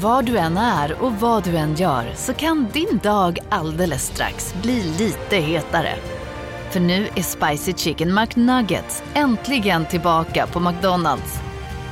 Var du än är och vad du än gör så kan din dag alldeles strax bli lite hetare. För nu är Spicy Chicken McNuggets äntligen tillbaka på McDonalds.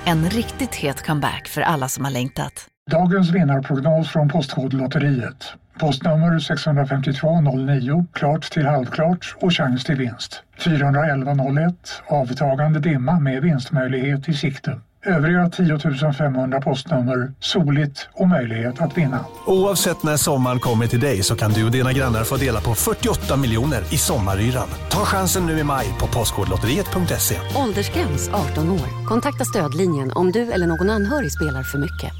En riktigt het comeback för alla som har längtat. Dagens vinnarprognos från Postkodlotteriet. Postnummer 65209, klart till halvklart och chans till vinst. 41101, avtagande dimma med vinstmöjlighet i sikte. Övriga 10 500 postnummer soligt och möjlighet att vinna. Oavsett när sommaren kommer till dig så kan du och dina grannar få dela på 48 miljoner i sommaryran. Ta chansen nu i maj på Postkodlotteriet.se. Åldersgräns 18 år. Kontakta stödlinjen om du eller någon anhörig spelar för mycket.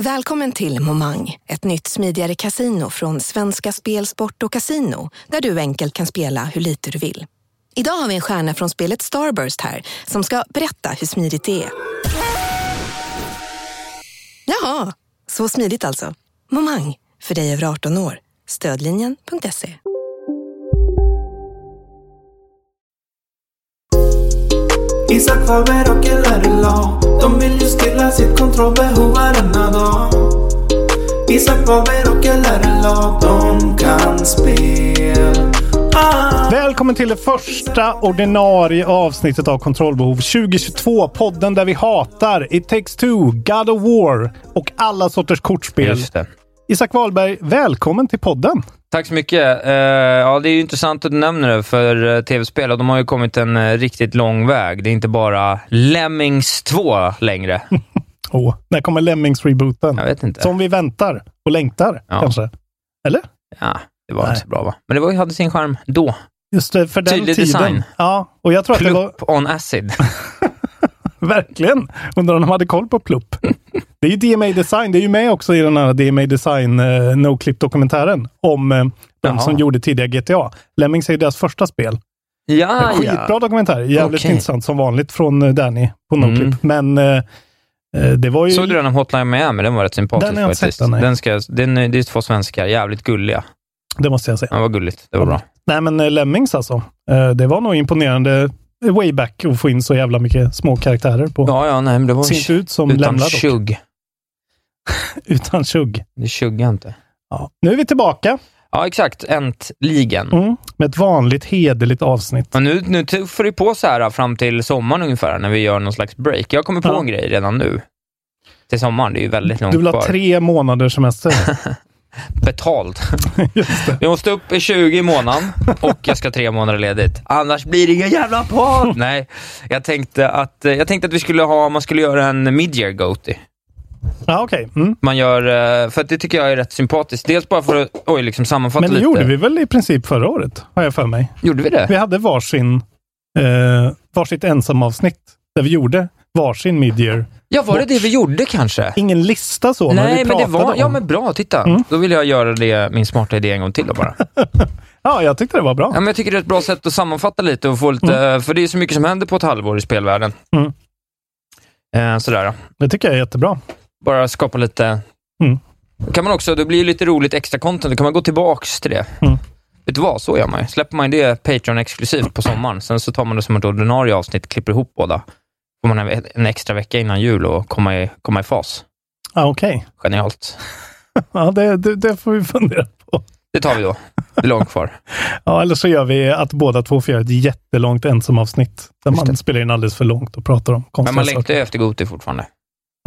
Välkommen till Momang, ett nytt smidigare kasino från Svenska Spel, Sport och Casino där du enkelt kan spela hur lite du vill. Idag har vi en stjärna från spelet Starburst här som ska berätta hur smidigt det är. Jaha, så smidigt alltså. Momang, för dig över 18 år. Stödlinjen.se. Isak Faber och LRLA De vill ju stilla sitt kontrollbehov varenda dag Isak Faber och LRLA De kan spel ah. Välkommen till det första ordinarie avsnittet av Kontrollbehov 2022. Podden där vi hatar It takes two, God of War och alla sorters kortspel. Just det. Isak Wahlberg, välkommen till podden. Tack så mycket. Uh, ja, det är ju intressant att du nämner det, för uh, tv-spel, och de har ju kommit en uh, riktigt lång väg. Det är inte bara Lemmings 2 längre. oh, när kommer Lemmings-rebooten? Jag vet inte. Som vi väntar och längtar, Ja. kanske? Eller? Ja, det var Nej. inte så bra va? Men det var, hade sin charm då. Just det, för den Tydlig tiden. design. Ja, och jag tror att det var Plupp on acid. verkligen. Undrar om de hade koll på Plupp. Det är ju DMA Design. Det är ju med också i den här DMA Design uh, No-Clip-dokumentären om uh, de Jaha. som gjorde tidiga GTA. Lemmings är ju deras första spel. ja, Skitbra ja. dokumentär. Jävligt Okej. intressant som vanligt från eh, Danny på Noclip. Mm. Men eh, eh, det var ju... Såg du den om Hotline Miami? Den var rätt sympatisk Den faktiskt. sett, den, den ska, den, är- det är två svenskar, jävligt gulliga. Det måste jag säga. Den var gulligt. Det var bra. Nej, men eh, Lemmings alltså. Eh, det var nog imponerande eh, way back att få in så jävla mycket små karaktärer på. Ja, ja, nej, men det var Ser inte ut som utan tjugg. Utan tjugg. Det tjuggar inte. Ja. Nu är vi tillbaka Ja, exakt. Äntligen. mm, med ett vanligt hederligt avsnitt. Och nu, nu tuffar det på så här fram till sommaren ungefär, när vi gör någon slags break. Jag kommer på Ja. en grej redan nu. Till sommaren, det är ju väldigt långt Du vill ha kvar. tre månaders semester. Betalt. Jag måste upp i 20 i månaden och jag ska ha tre månader ledigt. Annars blir det ingen jävla podd! Nej, jag tänkte att, eh, jag tänkte att vi skulle ha, man skulle göra en mid-year goatee. Ja, okej. Mm. Man gör, eh, för det tycker jag är rätt sympatiskt. Dels bara för att, oj, liksom sammanfatta Men det lite. gjorde vi väl i princip förra året, har jag för mig. Gjorde vi det? Vi hade varsin, eh, varsitt ensamavsnitt där vi gjorde varsin midyear. Ja, var det det vi gjorde kanske? Ingen lista så, men Nej, vi men det pratade var... Ja, om. men bra. Titta. Mm. Då vill jag göra det, min smarta idé en gång till då bara. Ja, jag tyckte det var bra. Ja, men jag tycker det är ett bra sätt att sammanfatta lite och få lite... För det är så mycket som händer på ett halvår i spelvärlden. Mm. Eh, sådär. Det tycker jag är jättebra. Bara skapa lite... Mm. Då kan man också, det blir lite roligt extra content, då kan man gå tillbaks till det. Mm. Vet du vad, så gör man ju. Släpper man det Patreon-exklusivt på sommaren, sen så tar man det som ett ordinarie avsnitt, klipper ihop båda. Får man en, en extra vecka innan jul och komma i, komma i fas. Ja, okej. Genialt. Ja, det, det, det får vi fundera på. Det tar vi då. Det är långt kvar. Ja, eller så gör vi att båda två får göra ett jättelångt ensamavsnitt. Där man spelar in alldeles för långt och pratar om Men konstiga man längtar ju efter Goti fortfarande.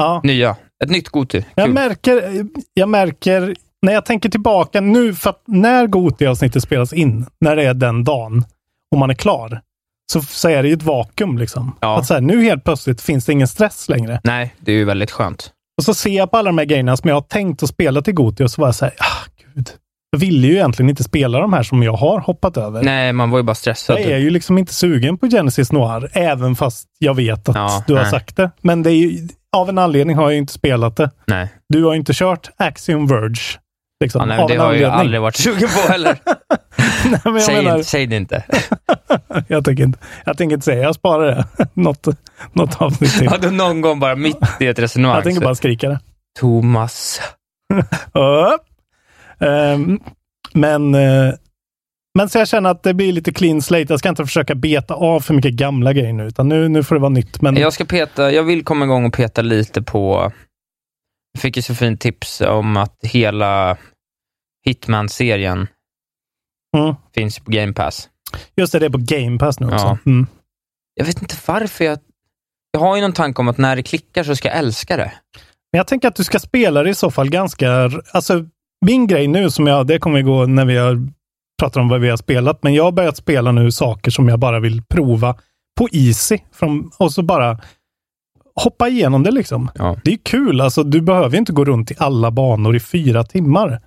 Ja, Nya. Ett nytt Goti. jag märker, jag märker, när jag tänker tillbaka nu, för att när Goti-avsnittet spelas in, när det är den dagen och man är klar, så, så är det ju ett vakuum. Liksom. Ja. Att så här, nu helt plötsligt finns det ingen stress längre. Nej, det är ju väldigt skönt. Och så ser jag på alla de här grejerna som jag har tänkt att spela till Goti och så var jag så här, ah, gud. Jag ville ju egentligen inte spela de här som jag har hoppat över. Nej, man var ju bara stressad. Jag är ju liksom inte sugen på Genesis Noir, även fast jag vet att Ja, du har nej. sagt det. Men det är ju, av en anledning har jag inte spelat det. Nej, Du har inte kört Axiom Verge. Liksom, ja, nej av det en har jag anledning. aldrig varit sugen på heller. nej, jag, säg, menar, inte, säg det inte. jag, tänker inte, jag tänker inte säga, jag sparar det. något, något avsnitt till. Ja, du någon gång bara mitt i ett resonemang. jag tänker bara skrika det. Thomas. Ehm, men, eh, men så jag känner att det blir lite clean slate. Jag ska inte försöka beta av för mycket gamla grejer nu, utan nu, nu får det vara nytt. Men Jag ska peta, jag vill komma igång och peta lite på Jag fick ju så fint tips om att hela Hitman-serien Mm. finns på Game Pass. Just det, det är på Game Pass nu också. Ja. Mm. Jag vet inte varför jag... Jag har ju någon tanke om att när det klickar så ska jag älska det. Men jag tänker att du ska spela det i så fall ganska... Alltså, min grej nu, som jag, det kommer vi gå när vi har pratat om vad vi har spelat, men jag har börjat spela nu saker som jag bara vill prova på easy. Från, och så bara hoppa igenom det liksom. Ja. Det är kul. Alltså, du behöver inte gå runt i alla banor i fyra timmar.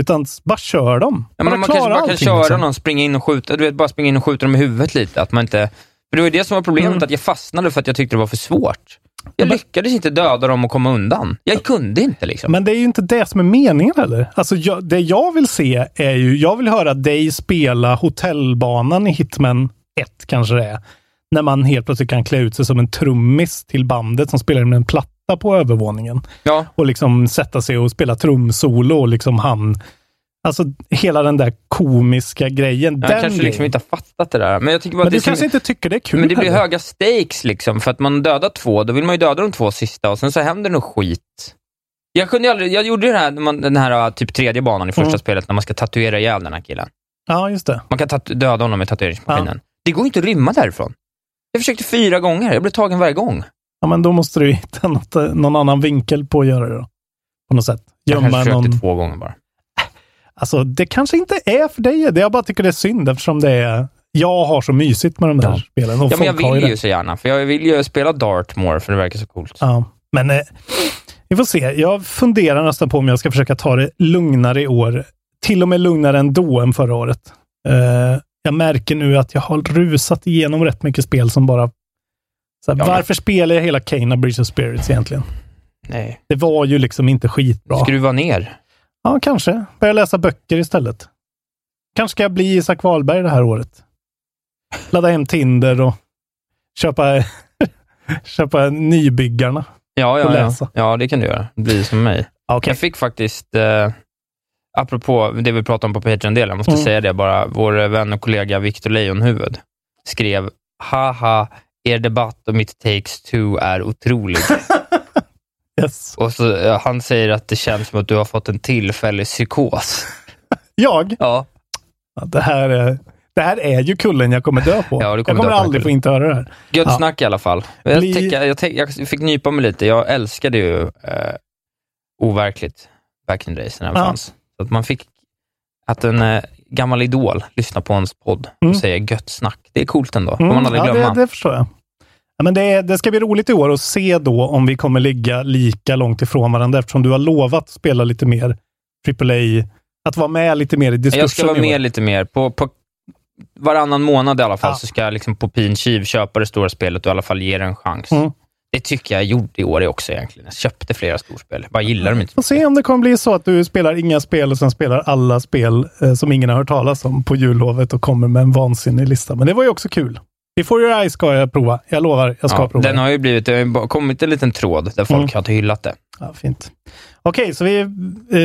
Utan bara kör dem. Ja, bara man kanske bara kan köra liksom. någon, springa in och skjuta, du vet, bara springa in och skjuta dem i huvudet lite. Att man inte... För det var ju det som var problemet, Mm. att jag fastnade för att jag tyckte det var för svårt. Jag lyckades inte döda dem och komma undan. Jag kunde inte liksom. Men det är ju inte det som är meningen heller. Alltså, jag, det jag vill se är ju, jag vill höra dig spela hotellbanan i Hitman 1 kanske det är. När man helt plötsligt kan klä ut sig som en trummis till bandet som spelar med en platta på övervåningen. Ja, Och liksom sätta sig och spela trumsolo och liksom han... Alltså hela den där komiska grejen. jag den kanske liksom inte har fattat det där. Men jag tycker bara Men du kanske inte tycker det är kul Men det blir heller. höga stakes liksom, för att man dödar två, då vill man ju döda de två sista och sen så händer något skit. Jag kunde aldrig, jag gjorde det här, den här typ tredje banan i första Mm. spelet, när man ska tatuera ihjäl den här killen. Ja, just det. Man kan tatu- döda honom med tatueringsmaskinen. Det går inte att rymma därifrån. Jag försökte fyra gånger, jag blev tagen varje gång. Ja, men då måste du hitta något, eh, någon annan vinkel på att göra det då. På något sätt. Jag kanske Gömma försökte någon... två gånger bara. Alltså, det kanske inte är för dig. Jag bara tycker det är synd eftersom det är... Jag har så mysigt med de där Ja. spelen. Och Ja, men jag vill det. ju så gärna, för jag vill ju spela Dartmoor, för det verkar så coolt. Ja, men eh, vi får se. Jag funderar nästan på om jag ska försöka ta det lugnare i år. Till och med lugnare ändå än förra året. Eh, jag märker nu att jag har rusat igenom rätt mycket spel som bara... Så här, Ja, men- varför spelar jag hela of Breach of Spirits egentligen? Nej. Det var ju liksom inte skitbra. Skruva ner. Ja, kanske. Börja läsa böcker istället. Kanske ska jag bli Isak Wahlberg det här året. Ladda hem Tinder och köpa, köpa nybyggarna. Ja, Och ja, ja. läsa. ja, det kan du göra. Bli som mig. Okej. Jag fick faktiskt, eh, apropå det vi pratade om på Patreon-delen, jag måste Mm. säga det bara, vår vän och kollega Victor Lejonhuvud skrev, haha, er debatt om It takes two är otrolig. Yes. och så, han säger att det känns som att du har fått en tillfällig psykos. Jag? Ja, Ja, det, här är, det här är ju kullen jag kommer dö på. Ja, kommer jag kommer på den aldrig få inte höra det här. gött Ja. snack i alla fall. Jag, Bli- tänker, jag, tänk, jag fick nypa mig lite. Jag älskade ju eh, Overkligt back in the days när det Ja. fanns. Att man fick att en eh, gammal idol lyssnar på ens podd Mm. och säger gött snack. Det är coolt ändå. får Mm, man aldrig ja, glömma. det, det förstår jag. Ja, men det, det ska bli roligt i år att se då om vi kommer ligga lika långt ifrån varandra eftersom du har lovat spela lite mer AAA, att vara med lite mer i diskussionen. Jag ska vara med lite mer. På, på varannan månad i alla fall Ja. så ska jag liksom på pin kiv köpa det stora spelet och i alla fall ge det en chans. Mm. Det tycker jag gjorde i år också egentligen. Jag köpte flera storspel. Jag bara gillar dem inte. Får se om det kommer bli så att du spelar inga spel och sen spelar alla spel eh, som ingen har hört talas om på jullovet och kommer med en vansinnig lista. Men det var ju också kul. Before your eyes ska jag prova. Jag lovar, jag ska Ja, prova. den det. har ju blivit, det har kommit en liten tråd där folk Mm. har hyllat det. Ja, fint. Okej, så vi, eh,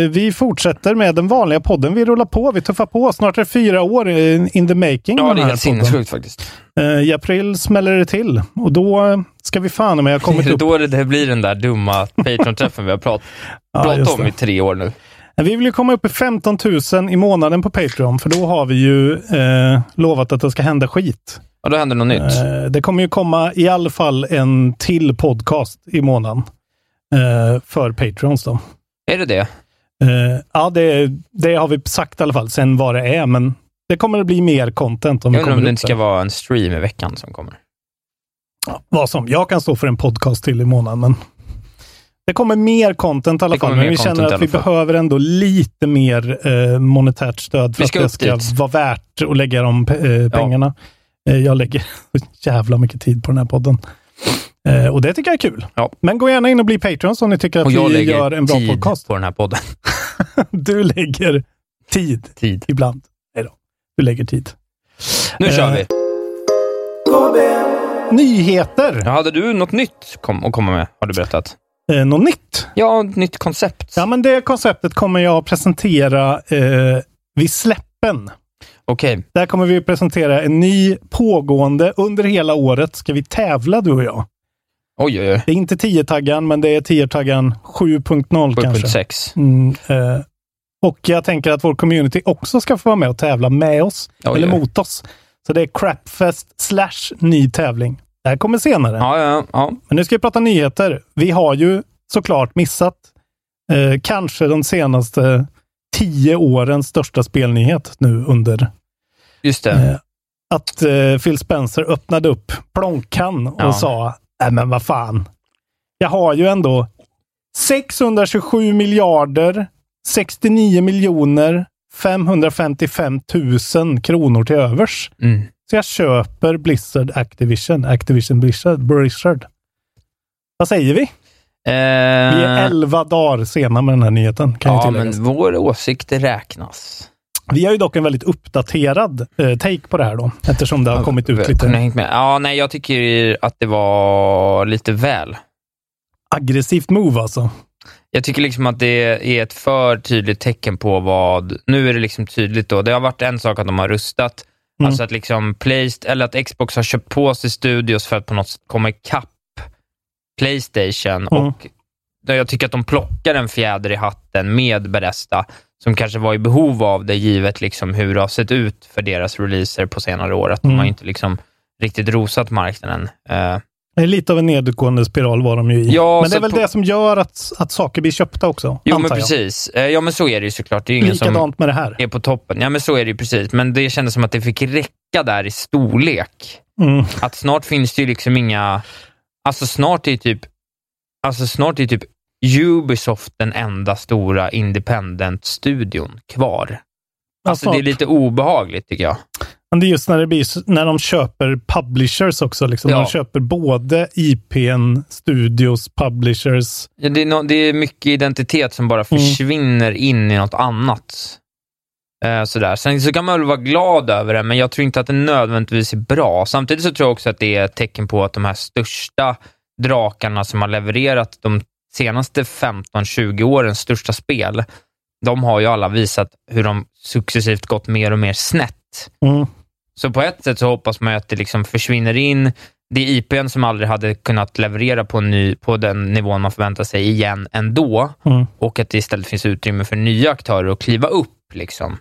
vi fortsätter med den vanliga podden. Vi rullar på, vi tuffar på. Snart är det fyra år eh, in the making. Ja, det är helt sinnessjukt faktiskt. Eh, I april smäller det till och då eh, ska vi fan med ha kommit Det upp. då det, det blir den där dumma Patreon-träffen vi har prat, Ja, pratat just om det. i tre år nu. Men Vi vill ju komma upp i 15 000 i månaden på Patreon, för då har vi ju eh, lovat att det ska hända skit. Och då händer något nytt. Eh, det kommer ju komma i alla fall en till podcast i månaden eh, för Patreons. Då. Är det det? Eh, ja, det, det har vi sagt i alla fall, sen vad det är, men det kommer att bli mer content om Jag undrar om det inte ska vara en stream i veckan som kommer. Ja, vad som. Jag kan stå för en podcast till i månaden, men det kommer mer content i alla fall. Men vi känner att vi behöver ändå lite mer eh, monetärt stöd för att det ska dit. vara värt att lägga de eh, pengarna. Eh, jag lägger jävla mycket tid på den här podden. Eh, och det tycker jag är kul. Ja. Men gå gärna in och bli Patreon om ni tycker att Och vi gör en bra tid podcast. på den här podden. Du lägger tid Tid. ibland. Nej då. Du lägger tid. Nu kör Eh, vi. Nyheter! Ja, hade du något nytt kom, att komma med, har du berättat? Eh, något nytt? Ja, ett nytt koncept. Ja, men det konceptet kommer jag presentera eh, vid släppen. Okej, Där kommer vi presentera en ny pågående, under hela året ska vi tävla du och jag. Oj, oj, oj. Det är inte 10-taggan, men det är 10-taggan 7.0 kanske. 7.6. Mm, eh, och jag tänker att vår community också ska få vara med och tävla med oss, Oj, eller mot oss. Så det är Crapfest slash ny tävling. Det här kommer senare. Ja, ja, ja. Men nu ska vi prata nyheter. Vi har ju såklart missat eh, kanske de senaste tio årens största spelnyhet nu under Just det. Eh, att eh, Phil Spencer öppnade upp plånkan och Ja. sa, nej men vad fan. Jag har ju ändå 627 miljarder 69 miljoner 555 000 kronor till övers. Mm. Så jag köper Blizzard Activision. Activision Blizzard. Blizzard. Vad säger vi? Eh, Vi är 11 dagar sena med den här nyheten. Kan ja, men vår åsikt räknas. Vi har ju dock en väldigt uppdaterad eh, take på det här då. Eftersom det har kommit ut lite hängt med. Ja, nej, jag tycker att det var lite väl. aggressivt move alltså. Jag tycker liksom att det är ett för tydligt tecken på vad... Nu är det liksom tydligt då. Det har varit en sak att de har rustat, Mm. alltså att liksom Placed, eller att Xbox har köpt på sig studios för att på något sätt komma ikapp Playstation. Mm. Och jag tycker att de plockar en fjäder i hatten med Bethesda, som kanske var i behov av det, givet liksom hur det har sett ut för deras releaser på senare år. Att de Mm. har inte liksom riktigt rosat marknaden. Det är Lite av en nedåtgående spiral var de ju i. Ja, men det är väl det som gör att, att saker blir köpta också. jo, men jag. precis. Eh, ja, men så är det ju såklart. Det är ju ingen som... Likadant med det här. är på toppen. Ja, men så är det ju precis. Men det kändes som att det fick räcka där i storlek. Mm. Att snart finns det ju liksom inga... Alltså snart är ju typ... Alltså snart är typ Ubisoft den enda stora independent-studion kvar. Alltså snart. det är lite obehagligt tycker jag. Men det är just när, det blir, när de köper publishers också. Liksom. Ja. De köper både IPn, studios, publishers. Ja, det, är no, det är mycket identitet som bara försvinner in i något annat. Eh, sådär. Sen så kan man väl vara glad över det, men jag tror inte att det nödvändigtvis är bra. Samtidigt så tror jag också att det är ett tecken på att de här största drakarna som har levererat de senaste 15-20 årens största spel, de har ju alla visat hur de successivt gått mer och mer snett. Mm. Så på ett sätt så hoppas man ju att det liksom försvinner in. Det är IPn som aldrig hade kunnat leverera på, ny, på den nivån man förväntar sig igen ändå. Mm. Och att det istället finns utrymme för nya aktörer att kliva upp. Liksom.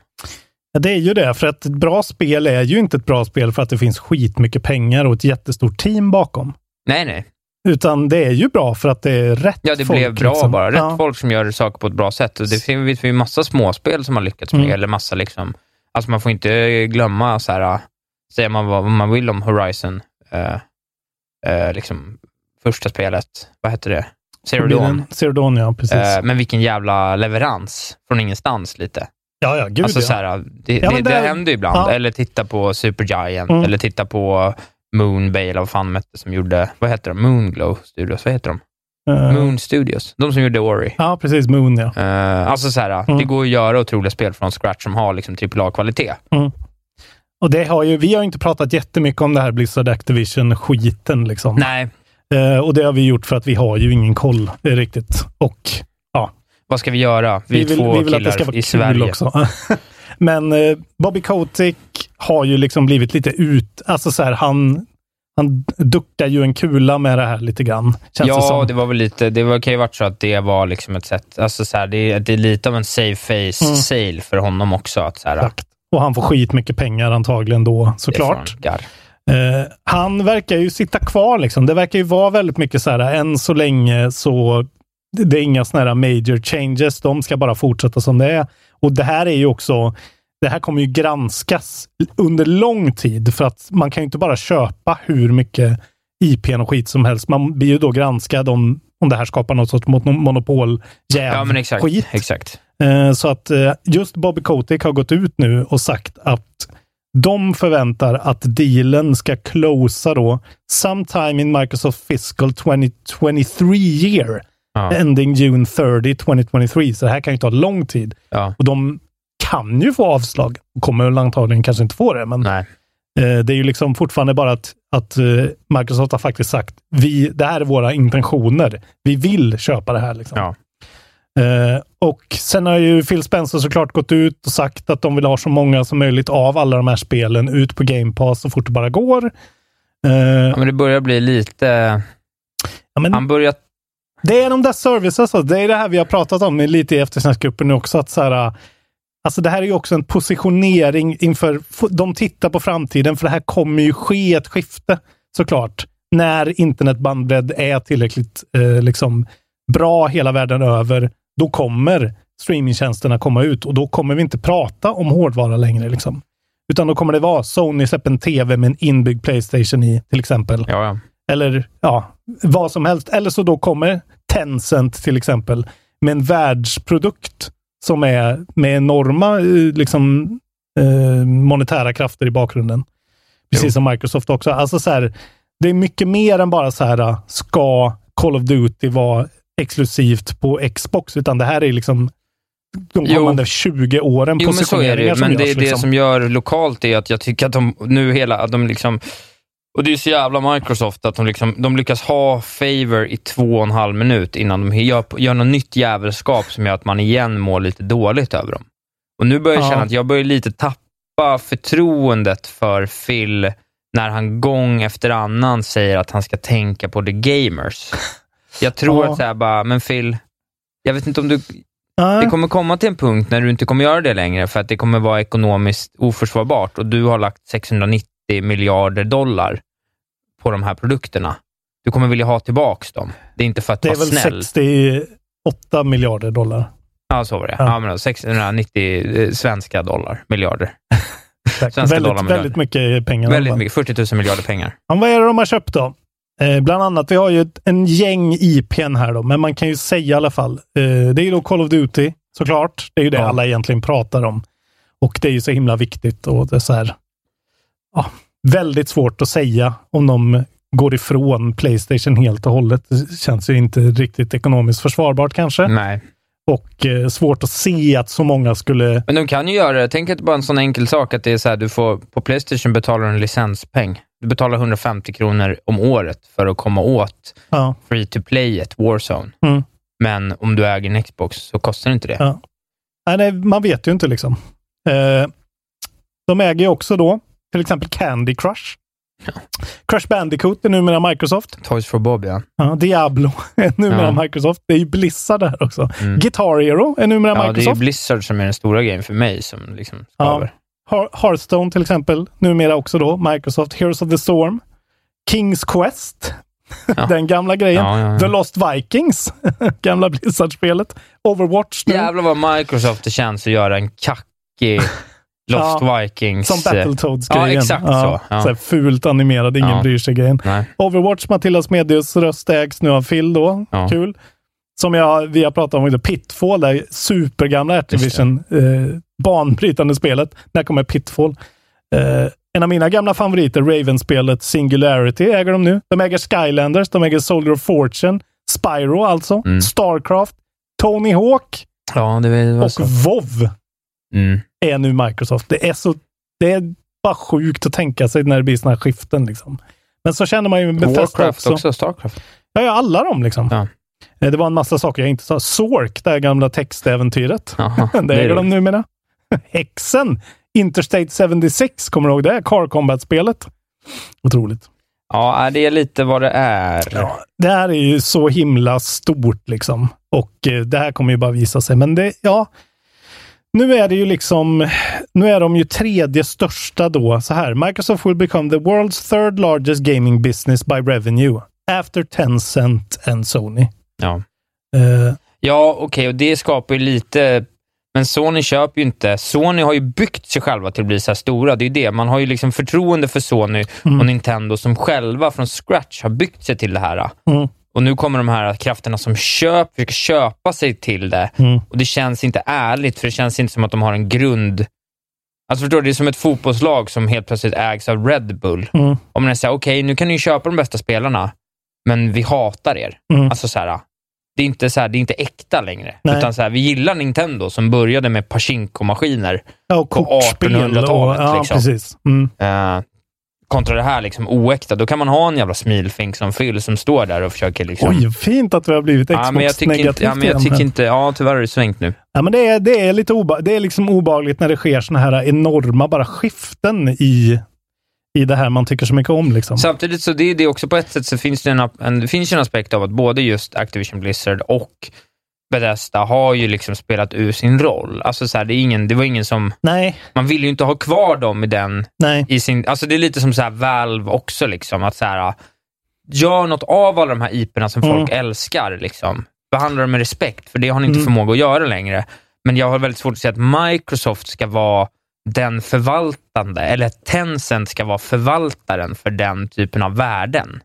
Ja, det är ju det, för att ett bra spel är ju inte ett bra spel för att det finns skitmycket pengar och ett jättestort team bakom. Nej, nej. Utan det är ju bra för att det är rätt Ja, det folk. blev bra liksom. bara. Rätt ja. folk som gör saker på ett bra sätt. Och det finns vi massa småspel som har lyckats med Mm. Eller massa liksom... Alltså man får inte glömma, så här, säger man vad man vill om Horizon, eh, eh, liksom första spelet, vad hette det? Zero Dawn. Zero Dawn, ja. Precis. Eh, men vilken jävla leverans från ingenstans lite. ja, ja, gud alltså ja. så här, det, Ja, det, det, det- händer ju ibland. ja. Eller titta på Supergiant, Mm. eller titta på Moonbay, eller vad fan hette som gjorde, vad heter de? Moonglow Studios, vad heter de? Eh, Moon Studios, de som gjorde Ori. Ja, precis. Moon, ja. Eh, alltså så här, Mm. det går att göra otroliga spel från scratch som har liksom AAA-kvalitet. Och det har ju, vi har inte pratat jättemycket om det här Blizzard Activision-skiten. Liksom. Nej, Eh, och det har vi gjort för att vi har ju ingen koll riktigt. Och ja, vad ska vi göra? Vi, vi vill, två vi vill att killar det ska vara i Sverige. också. Men eh, Bobby Kotick har ju liksom blivit lite ut... Alltså så här, han, han duckar ju en kula med det här lite grann. Känns det Ja, som. det var väl lite, det var, kan ju varit så att det var liksom ett sätt, alltså så här, det, är- det är lite av en safe face Mm. sale för honom också. Att så här, Exakt. Och han får skit mycket pengar antagligen då, det såklart. Eh, han verkar ju sitta kvar liksom. Det verkar ju vara väldigt mycket så här, än så länge så det det är inga sådana här major changes. De ska bara fortsätta som det är. Och det här är ju också, det här kommer ju granskas under lång tid för att man kan ju inte bara köpa hur mycket IP och skit som helst. Man blir ju då granskad om, om det här skapar något sorts mon- monopol Ja, men exakt. skit. exakt. Eh, Så att eh, just Bobby Kotick har gått ut nu och sagt att de förväntar att dealen ska closa då sometime in Microsoft fiscal 2023 year. Ja. Ending June 30, 2023. Så det här kan ju ta lång tid. Ja. Och de kan ju få avslag. Kommer antagligen kanske inte få det, men eh, det är ju liksom fortfarande bara att, att eh, Microsoft har faktiskt sagt vi, det här är våra intentioner. Vi vill köpa det här. Liksom. Ja. Eh, och sen har ju Phil Spencer såklart gått ut och sagt att de vill ha så många som möjligt av alla de här spelen ut på Game Pass så fort det bara går. Eh, Ja, men det börjar bli lite... Ja, men Han börjar... Det är de där services, alltså. det är det här vi har pratat om lite i eftersnacksgruppen nu också. Att så här, alltså det här är ju också en positionering inför, de tittar på framtiden, för det här kommer ju ske ett skifte såklart. När internetbandbredd är tillräckligt eh, liksom, bra hela världen över, då kommer streamingtjänsterna komma ut och då kommer vi inte prata om hårdvara längre. Liksom. Utan då kommer det vara Sony släpper en TV med en inbyggd Playstation i, till exempel. Ja, ja. Eller ja, vad som helst. Eller så då kommer Tencent till exempel med en världsprodukt som är med enorma eh, liksom, eh, monetära krafter i bakgrunden. Precis Jo. som Microsoft också. Alltså så här, det är mycket mer än bara så här, ska Call of Duty vara exklusivt på Xbox, utan det här är liksom de Jo. kommande 20 åren Jo, men så är det ju. positioneringar som Men det, det liksom. som gör lokalt är att jag tycker att de nu hela, att de liksom, och det är så jävla Microsoft att de, liksom, de lyckas ha favor i två och en halv minut innan de gör, gör något nytt jävelskap som gör att man igen mår lite dåligt över dem. Och nu börjar jag Ja. känna att jag börjar lite tappa förtroendet för Phil när han gång efter annan säger att han ska tänka på the gamers. Jag tror Ja. att så här bara, men Phil, jag vet inte om du Nej. det kommer komma till en punkt när du inte kommer göra det längre, för att det kommer vara ekonomiskt oförsvarbart och du har lagt 690 miljarder dollar på de här produkterna. Du kommer vilja ha tillbaks dem. Det är inte för att det är vara väl snäll. 68 miljarder dollar. Ja, så var det. Ja. Ja. men då, 690 eh, svenska dollar, miljarder. Svenska dollar Väldigt, miljarder. väldigt mycket pengar. Väldigt mycket, 40 000 miljarder pengar. Ja, vad är det de har köpt då? Eh, bland annat, vi har ju ett, en gäng IPn här då, men man kan ju säga i alla fall. Eh, det är ju då Call of Duty, såklart. Det är ju det Ja. alla egentligen pratar om. Och det är ju så himla viktigt och det är så här, ja, väldigt svårt att säga om de går ifrån Playstation helt och hållet. Det känns ju inte riktigt ekonomiskt försvarbart kanske. Nej. Och eh, svårt att se att så många skulle... Men de kan ju göra det. Tänk att bara en sån enkel sak att det är så här, du får, på Playstation betalar du en licenspeng. Du betalar 150 kronor om året för att komma åt Ja, free to play ett Warzone. Mm. Men om du äger en Xbox så kostar det inte det. Ja. Nej, nej, man vet ju inte liksom. Eh, de äger ju också då till exempel Candy Crush. Crush Bandicoot är numera Microsoft. Toys for Bob, ja. Ja, Diablo är numera Ja. Microsoft. Det är ju Blizzard där också. Mm. Guitar Hero är numera Ja, det är ju Microsoft. Blizzard som är den stora grejen för mig som liksom skaver. Har- Hearthstone till exempel, numera också då Microsoft. Heroes of the Storm. Kings Quest. Ja. Den gamla grejen. Ja, ja, ja. The Lost Vikings. gamla Blizzard-spelet. Overwatch nu. Jävlar vad Microsoft det känns att göra en kackig Lost Vikings. Som Battletoads-grejen. Ja, exakt så. Ja. Så här fult animerad, ingen Ja. bryr sig-grejen. Overwatch, Matildas Medius röst ägs nu av Phil då. Ja. Kul. Som jag, vi har pratat om, Pitfall, det supergamla Activision, eh, banbrytande spelet. När kommer Pitfall? Eh, en av mina gamla favoriter, Raven-spelet Singularity, äger de nu. De äger Skylanders, de äger Soldier of Fortune, Spyro alltså, Mm. Starcraft, Tony Hawk Ja, och så. WoW Mm. Är nu Microsoft. Det är så det är bara sjukt att tänka sig när det blir sådana här skiften. Liksom. Men så känner man ju med Bethesda Warcraft också. också. Starcraft. Ja, ja, alla dem liksom. Ja. Eh, Det var en massa saker jag inte sa. Zork, det här gamla textäventyret. Jaha, det är äger de numera. Hexen, Interstate 76, kommer du ihåg det? Car Combat-spelet. Otroligt. Ja, det är lite vad det är. Ja, det här är ju så himla stort liksom. Och eh, det här kommer ju bara visa sig. Men det, ja. Nu är det ju liksom, nu är de ju tredje största då. Så här, Microsoft will become the world's third largest gaming business by revenue. After Tencent and Sony. Ja, Eh, ja okej, och det skapar ju lite... Men Sony köper ju inte... Sony har ju byggt sig själva till att bli så här stora. Det är ju det. Man har ju liksom förtroende för Sony Mm. och Nintendo som själva från scratch har byggt sig till det här. Mm. Och nu kommer de här krafterna som köp, försöker köpa sig till det. Mm. Och det känns inte ärligt, för det känns inte som att de har en grund... Alltså förstår du, det är som ett fotbollslag som helt plötsligt ägs av Red Bull. Mm. Om man säger, okej, nu kan ni köpa de bästa spelarna, men vi hatar er. Mm. Alltså så här, det är inte, så här, det är inte äkta längre. Nej. Utan så här, vi gillar Nintendo som började med Pachinko-maskiner ja, och På kortspel och- 1800-talet, Ja, liksom. precis. Mm. eh, kontra det här liksom oäkta. Då kan man ha en jävla smilfink som Phil som står där och försöker liksom... Oj, fint att vi har blivit Xbox-negativt inte, ja, men jag tycker inte... Ja, tyvärr har det svängt nu. Ja, men det är, det är lite oba det är liksom obehagligt när det sker såna här enorma bara skiften i, i det här man tycker så mycket om. Liksom. Samtidigt så det är det också på ett sätt så finns det en, en, det finns en aspekt av att både just Activision Blizzard och Bethesda har ju liksom spelat ur sin roll. Alltså så här, det, är ingen, det var ingen som... Nej. Man vill ju inte ha kvar dem i den... Nej. I sin, alltså det är lite som så här Valve också, liksom, att så här, gör något av alla de här IPerna som folk Mm. älskar. Liksom. Behandla dem med respekt, för det har ni inte Mm. förmåga att göra längre. Men jag har väldigt svårt att se att Microsoft ska vara den förvaltande, eller Tencent ska vara förvaltaren för den typen av värden.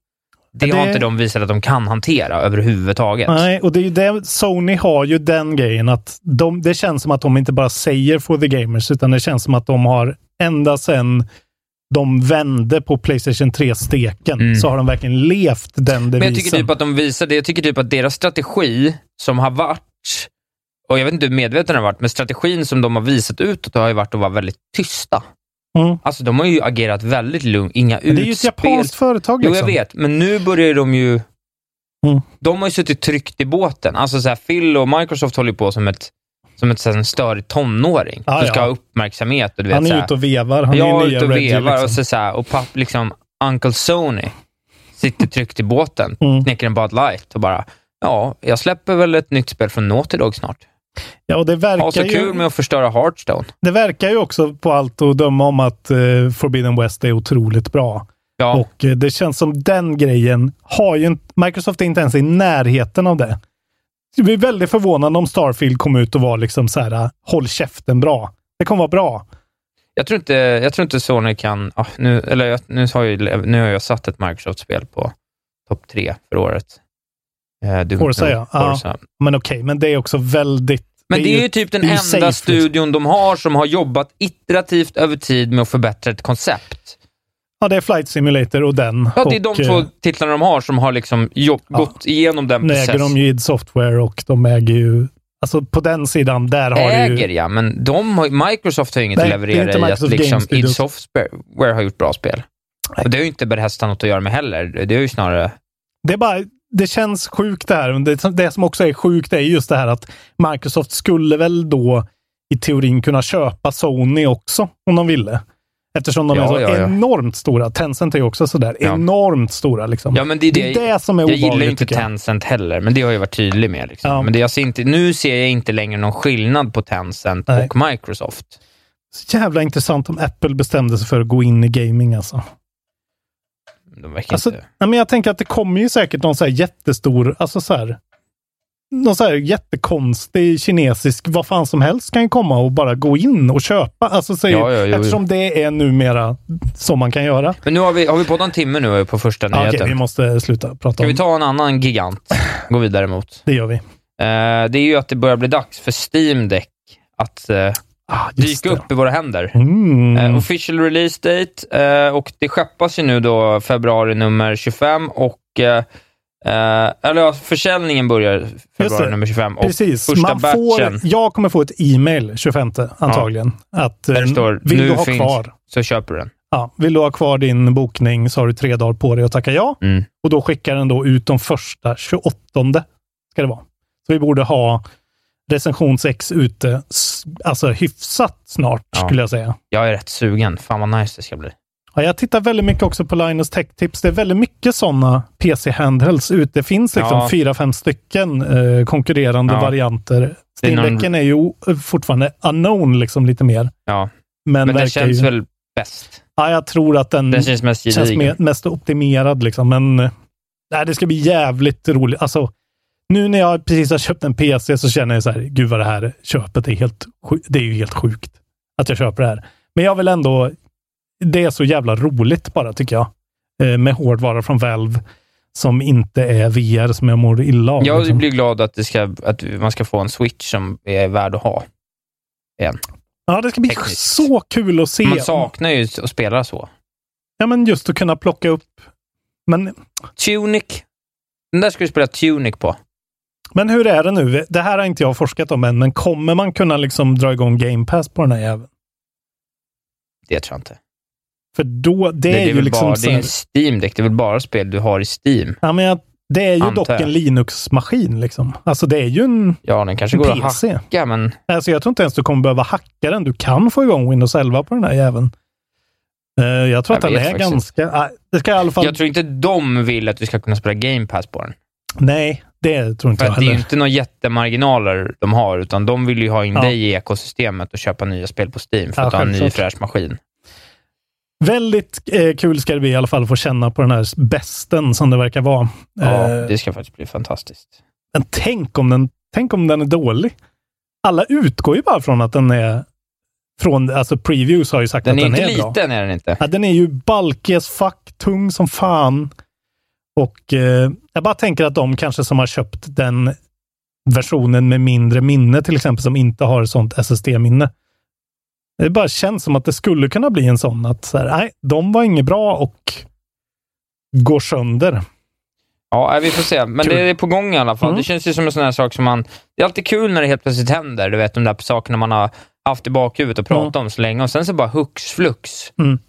Det, Det- har inte de visat att de kan hantera överhuvudtaget. Nej, och det är ju det, Sony har ju den grejen att de, det känns som att de inte bara säger for the gamers, utan det känns som att de har ända sedan de vände på Playstation 3-steken, Mm. så har de verkligen levt den devisen. Men jag tycker typ att de visade, jag tycker typ att deras strategi som har varit, och jag vet inte hur medveten den har varit, men strategin som de har visat utåt har ju varit att vara väldigt tysta. Mm. Alltså de har ju agerat väldigt lugnt, inga Men det är ju ett utspel. japanskt företag. Jo, Liksom. jag vet, men nu börjar de ju... Mm. De har ju suttit tryckt i båten. Alltså så här, Phil och Microsoft håller på som ett som ett sån störig tonåring Ja, som ska ja. ha uppmärksamhet. Och du vet, Han är ute och vevar. Han jag är ute och Reggie, vevar liksom. och, så, så här, och papp, liksom, Uncle Sony sitter tryggt i båten, Mm. knäcker en Bud Light och bara, ja, jag släpper väl ett nytt spel från Naughty Dog snart. Ja, och det verkar, Ha så ju, kul med att förstöra Hearthstone. det verkar ju också på allt att döma om att eh, Forbidden West är otroligt bra. Ja, Och eh, det känns som den grejen har ju inte, Microsoft är inte ens i närheten av det. Det blir väldigt förvånande om Starfield kom ut och var liksom så här, håll käften bra. Det kommer vara bra. jag, tror inte, jag tror inte Sony kan... Ah, nu, eller, nu, har jag, nu har jag satt ett Microsoft-spel på topp tre för året. Eh, Forza, ja. Ja. Forza. Men okej, men det är också väldigt... Men det är ju typ den det är ju enda safe, liksom. studion de har som har jobbat iterativt över tid med att förbättra ett koncept. Ja, det är Flight Simulator och den. Ja, det är och, de eh, två titlarna de har som har liksom jobb, Ja. gått igenom den Nu äger processen. de ju id Software och de äger ju... Alltså på den sidan, där har det Äger ju... ja, men de har, Microsoft har ju inget Nej, att leverera inte i att liksom, id. Software har gjort bra spel. Och det har ju inte Bethesda något att göra med heller. Det är ju snarare... Det är bara... Det känns sjukt det här. Det, det som också är sjukt är just det här att Microsoft skulle väl då i teorin kunna köpa Sony också om de ville. Eftersom de Ja, är så ja, ja. enormt stora. Tencent är ju också sådär enormt stora. Liksom. Ja, men det är det, det, är det som är jag gillar obehagligt inte tycker jag. Tencent heller, men det har jag varit tydlig med. Liksom. Ja. Men det jag ser inte, nu ser jag inte längre någon skillnad på Tencent Nej. och Microsoft. Så jävla intressant om Apple bestämde sig för att gå in i gaming alltså. De verkar Alltså, inte... nej, men jag tänker att det kommer ju säkert någon så här jättestor, alltså så här, någon så här jättekonstig kinesisk, vad fan som helst kan ju komma och bara gå in och köpa. Alltså, så, Ja, ja, jo, jo. eftersom det är numera som man kan göra. Men nu har vi, har vi poddat en timme nu på första nyheten. Okej, vi måste sluta prata Ska om vi ta en annan gigant? Gå vidare mot. det. gör vi. Eh, det är ju att det börjar bli dags för Steam Deck att eh, Ah, dyka upp i våra händer. Mm. Eh, official release date eh, och det skeppas ju nu då februari nummer 25 och eh, eller ja, försäljningen börjar februari nummer 25 och Precis. första Man får, batchen jag kommer få ett e-mail 25 antagligen. Att, där står vill nu du ha finns, kvar? så köper du den. Ja, vill du ha kvar din bokning så har du tre dagar på dig att tacka ja. Mm. Och då skickar den då ut de första 28 ska det vara. Så vi borde ha recensions-X ute alltså hyfsat snart Ja. skulle jag säga. Jag är rätt sugen. Fan vad nice det ska bli. Ja, jag tittar väldigt mycket också på Linus Tech Tips. Det är väldigt mycket sådana PC-handhelds ute. Det finns liksom Ja. fyra, fem stycken eh, konkurrerande Ja. varianter. Det är någon- är ju o- fortfarande unknown liksom lite mer. Ja, Men, men den känns ju, väl bäst. Ja, jag tror att den, Den känns mest känns mest optimerad liksom. Men eh, nej, det ska bli jävligt roligt. Alltså, nu när jag precis har köpt en PC så känner jag så här, gud vad det här köpet är helt, det är ju helt sjukt att jag köper det här. Men jag vill ändå, det är så jävla roligt bara tycker jag. Eh, med hårdvara från Valve som inte är VR som jag mår illa av. Jag liksom. blir glad att, det ska, att man ska få en switch som är värd att ha. Igen. Ja, det ska bli tekniskt. så kul att se. Man saknar ju att spela så. Ja, men just att kunna plocka upp. Men Tunic. Den där ska du spela Tunic på. Men hur är det nu? Det här har inte jag forskat om än, men kommer man kunna liksom dra igång Game Pass på den här jäveln? Det tror jag inte. För då, det, Nej, är ju väl liksom... bara, det är en Steam Deck. Det är väl bara spel du har i Steam. ja, men jag, det är ju Antar dock en Linux-maskin. Liksom. Alltså det är ju en, Ja, den kanske går att PC. hacka, men Alltså jag tror inte ens du kommer behöva hacka den. Du kan få igång Windows 11 på den här jäveln. Eh, jag tror Jag att den är ganska... Det ska i alla fall... Jag tror inte de vill att du ska kunna spela Game Pass på den. Nej, det tror inte För jag att det är ju heller. inte några jättemarginaler de har, utan de vill ju ha in Ja. dig i ekosystemet och köpa nya spel på Steam för Ja, att ha en ny fräsch maskin. Väldigt eh, kul ska det bli i alla fall att få känna på den här besten som det verkar vara. Ja, Eh, det ska faktiskt bli fantastiskt. Men tänk om, den, tänk om den är dålig. Alla utgår ju bara från att den är... Från, alltså previews har ju sagt Den att är den inte är bra. liten, är den inte. Ja, den är ju balkig as fuck, tung som fan. Och eh, jag bara tänker att de kanske som har köpt den versionen med mindre minne, till exempel, som inte har sånt SSD-minne. Det bara känns som att det skulle kunna bli en sån att så här, nej, de var inget bra och går sönder. Ja, vi får se. Men Kul. det är på gång i alla fall. Mm. Det känns ju som en sån här sak som man... Det är alltid kul när det helt plötsligt händer. Du vet, de där sakerna man har haft i bakhuvudet och pratat om så länge och sen så bara hux flux. Mm.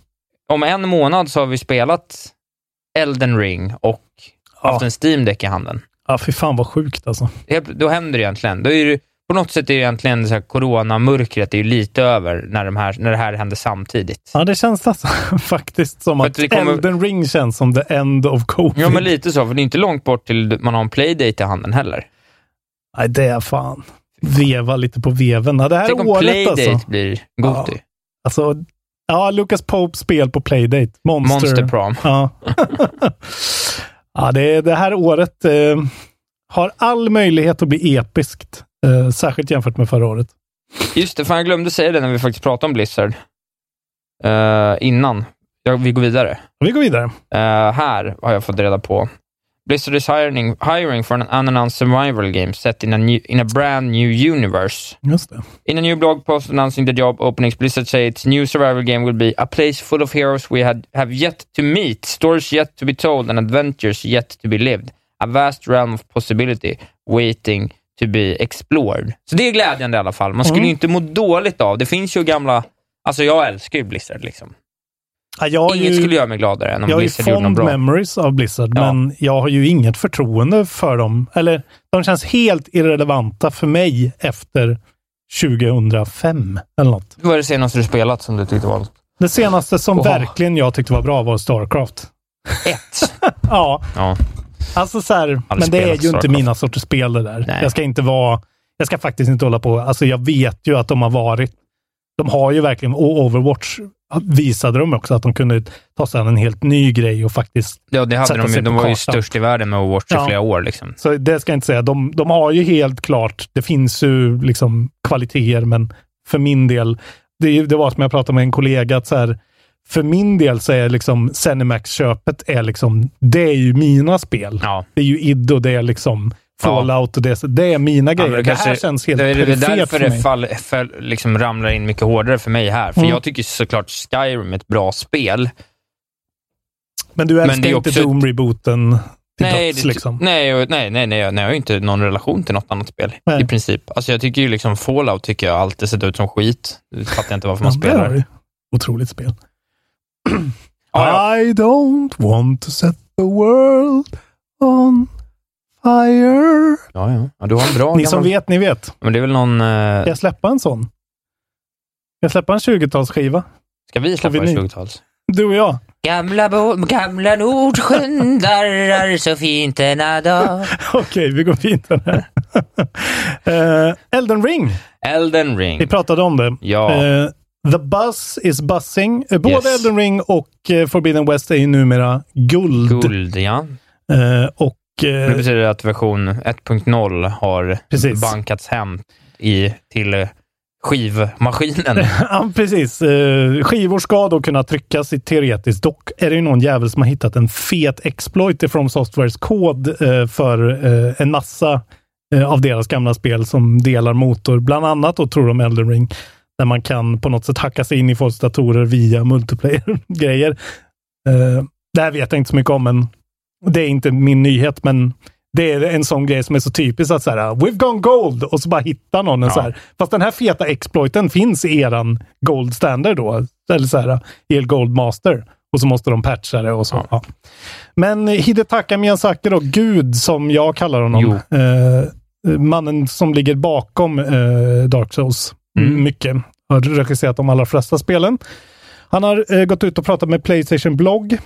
Om en månad så har vi spelat Elden ring och Ja. haft en Steam Deck i handen. Ja, fy fan vad sjukt alltså. Då händer det egentligen. Då är det, på något sätt är det egentligen så här, coronamörkret är ju lite över när, de här, när det här händer samtidigt. Ja, det känns alltså, faktiskt som För att att kommer- Elden ring känns som the end of covid. Ja, men lite så, för det är inte långt bort till man har en playdate i handen heller. Nej, det är fan. Veva lite på veven. Ja, det här Tänk om året playdate alltså. blir Goti. Alltså, ja, Lucas Popes spel på Playdate. Monster. Monster Prom. Ja. ja, det, det här året eh, har all möjlighet att bli episkt. Eh, särskilt jämfört med förra året. Just det, fan jag glömde säga det när vi faktiskt pratade om Blizzard. Eh, innan. Ja, vi går vidare. Vi går vidare. Eh, här har jag fått reda på. Blizzard is hiring, hiring for an unannounced survival game set in a, new, in a brand new universe. Just det. In a new blog post announcing the job openings, Blizzard say its new survival game will be a place full of heroes we had, have yet to meet, stories yet to be told, and adventures yet to be lived. A vast realm of possibility waiting to be explored. Så det är glädjande i alla fall. Man skulle Mm. ju inte må dåligt av. Det finns ju gamla... Alltså jag älskar ju Blizzard. Liksom. Ja, jag har Inget ju, skulle göra mig gladare än om jag har ju Blizzard gjorde något fond bra. memories av Blizzard, Ja. men jag har ju inget förtroende för dem. Eller, de känns helt irrelevanta för mig efter 2005 eller något. Vad är det senaste du spelat som du tyckte var något? Det senaste som Oha. verkligen jag tyckte var bra var Starcraft. Ett. Ja, Ja. Alltså så här, men det är ju inte mina sorters spel det där. Nej. Jag ska inte vara, jag ska faktiskt inte hålla på. Alltså jag vet ju att de har varit, de har ju verkligen, och Overwatch visade de också att de kunde ta sig an en helt ny grej och faktiskt, Ja, det hade Sätta de ju. De var ju störst i världen med Overwatch i Ja. flera år. Liksom. så det ska jag inte säga. De, de har ju helt klart, det finns ju liksom kvaliteter, men för min del, det, det var som jag pratade med en kollega, att så här, för min del så är liksom Zenimax-köpet är liksom, det är ju mina spel. Ja. Det är ju id och det är liksom Fallout och det, det är mina Ja, grejer. men det, kanske- här känns helt det är därför för det mig. fall, fall, liksom ramlar in mycket hårdare för mig här. För Mm. jag tycker såklart Skyrim är ett bra spel. Men du men älskar det är inte också- Doom-rebooten till Nej, döds det, liksom. nej, nej, nej, nej, jag har ju inte någon relation till något annat spel Nej. i princip. Alltså jag tycker ju liksom Fallout tycker jag alltid sett ut som skit. Det fattar jag inte varför man Ja, det spelar. du. Otroligt spel. Ja, ja. I don't want to set the world on fire. Ja, ja. ja, du har en bra Ni som vet, ni vet. Men det är väl någon... eh, Ska jag släppa en sån? Ska jag släppa en 20-talsskiva? Ska vi släppa en vinyl. 20-tals? Du och jag. Gamla, bo- gamla Nordsjön darrar så fint denna dag. Okej, vi går vidare. uh, Elden ring. Elden ring. Vi pratade om det. Ja. Eh, the Buzz is buzzing. Eh, Både Yes. Elden ring och eh, Forbidden West är ju numera guld. Guld, ja. Och Det eh, betyder att version 1.0 har Precis. bankats hem i, till skivmaskinen. ja, precis. Eh, skivor ska då kunna tryckas i teoretiskt. Dock är det ju någon jävel som har hittat en fet exploit i From Softwares kod eh, för en massa av deras gamla spel som delar motor. Bland annat då tror de Elden Ring. Där man kan på något sätt hacka sig in i folks datorer via multiplayer-grejer. Det här vet jag inte så mycket om, men det är inte min nyhet, men det är en sån grej som är så typisk att så här, we've gone gold och så bara hittar någon en Ja. så här. Fast den här feta exploiten finns i eran gold standard då, eller så här, i er gold master. Och så måste de patcha det och så. Ja. Ja. Men Hidetaka Miyazaki då, Gud som jag kallar honom. Eh, mannen som ligger bakom eh, Dark Souls. Mm. Mycket. Har regisserat de allra flesta spelen. Han har eh, gått ut och pratat med Playstation blogg.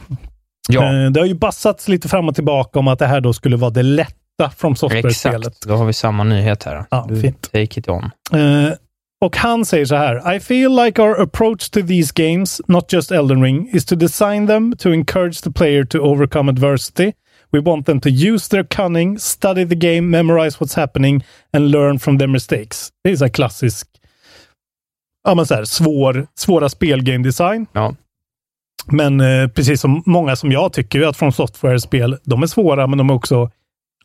Ja, Eh, det har ju bassats lite fram och tillbaka om att det här då skulle vara det lätta från software-spelet. exakt. Då har vi samma nyhet här. Ja, Du, fint. Take it on. Eh, och han säger så här. I feel like our approach to these games, not just Elden Ring, is to design them to encourage the player to overcome adversity. We want them to use their cunning, study the game, memorize what's happening and learn from their mistakes. Det är så här klassisk, ja men så här, svår, svåra spelgame design. Ja. Men eh, precis som många som jag tycker att från software-spel, de är svåra men de är också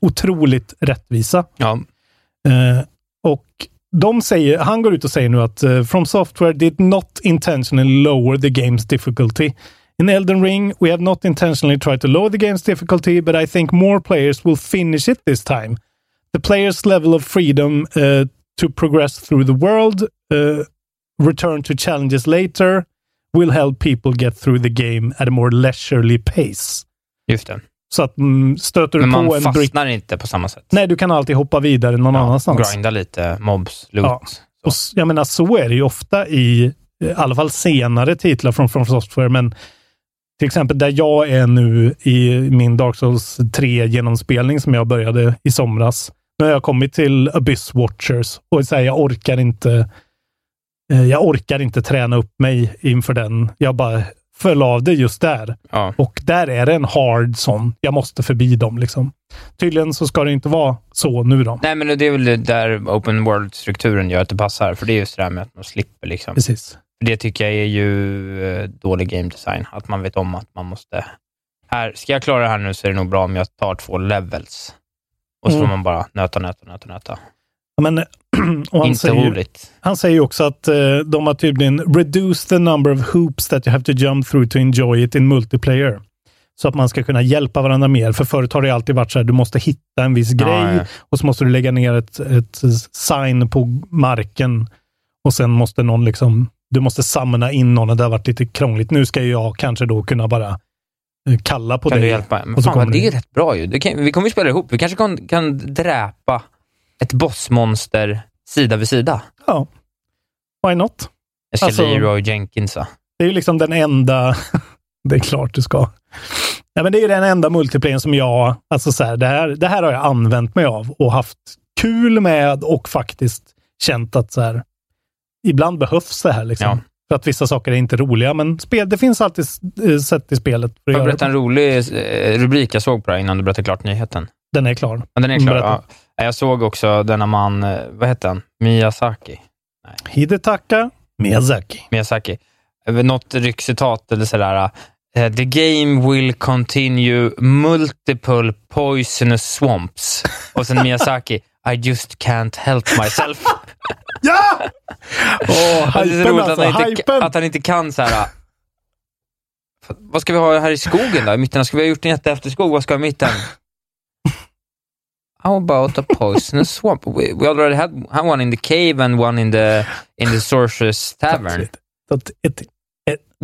otroligt rättvisa. Ja, Eh, och de säger, han går ut och säger nu att uh, From Software did not intentionally lower the game's difficulty. In Elden Ring, we have not intentionally tried to lower the game's difficulty, but I think more players will finish it this time. The player's level of freedom uh, to progress through the world, uh, return to challenges later, will help people get through the game at a more leisurely pace. just det. Så att mm, stöter du Men man på en brick... fastnar inte på samma sätt. Nej, du kan alltid hoppa vidare någon annanstans. Grinda lite, mobs, loot. Ja. Och jag menar, så är det ju ofta i, i alla fall senare titlar från From Software, men till exempel där jag är nu i min Dark Souls 3-genomspelning som jag började i somras. Nu har jag kommit till Abyss Watchers och säger jag orkar inte jag orkar inte träna upp mig inför den. Jag bara föll av det just där. Ja. Och där är det en hard sån. Jag måste förbi dem liksom. Tydligen så ska det inte vara så nu då. Nej, men det är väl där open world-strukturen gör att det passar, för det är just det där med att man slipper liksom. Precis. Det tycker jag är ju eh, dålig game design, att man vet om att man måste... Här, ska jag klara det här nu så är det nog bra om jag tar två levels. Och så Mm. får man bara nöta, nöta, nöta, nöta. Men, han, Inte säger, ju- roligt. han säger också att eh, de har tydligen reduced the number of hoops that you have to jump through to enjoy it in multiplayer. Så att man ska kunna hjälpa varandra mer. För förut har det alltid varit så här, du måste hitta en viss grej ja. och så måste du lägga ner ett, ett sign på marken och sen måste någon liksom, du måste samla in någon och det har varit lite krångligt. Nu ska jag kanske då kunna bara eh, kalla på Kan dig. du hjälpa? Men och så fan, det är det. rätt bra ju. Kan, vi kommer ju spela ihop. Vi kanske kan, kan dräpa ett bossmonster sida vid sida. Ja, why not? Jag ska Alltså- Leroy Jenkinsa. Det är ju liksom den enda... det är klart du ska. Ja, men det är ju den enda multiplayern som jag... Alltså så här, det, här, det här har jag använt mig av och haft kul med och faktiskt känt att så här, ibland behövs det här. Liksom. Ja. För att vissa saker är inte roliga, men spel, det finns alltid eh, sätt i spelet för jag göra berätta det. en rolig eh, rubrik jag såg på det här innan du berättade klart nyheten? Den är klar. Ja, den är klar. Berätta. Ja. Jag såg också denna man, eh, vad hette han? Miyazaki. Hidetaka Miyazaki. Miyazaki. Eh, Något ryckcitat eller sådär. eh, The game will continue multiple poisonous swamps. Och sen Miyazaki, I just can't help myself. Ja! Åh, Alltså, det är så hypen roligt alltså. att, han inte, hypen! att han inte kan så här. Vad ska vi ha här i skogen då? I mitten? Ska vi ha gjort en jättehäftig skog? Vad ska vi ha i mitten? How about a poisonous swamp? We, we already had, one in the cave and one in the, in the sorceress tavern. Ett, ett,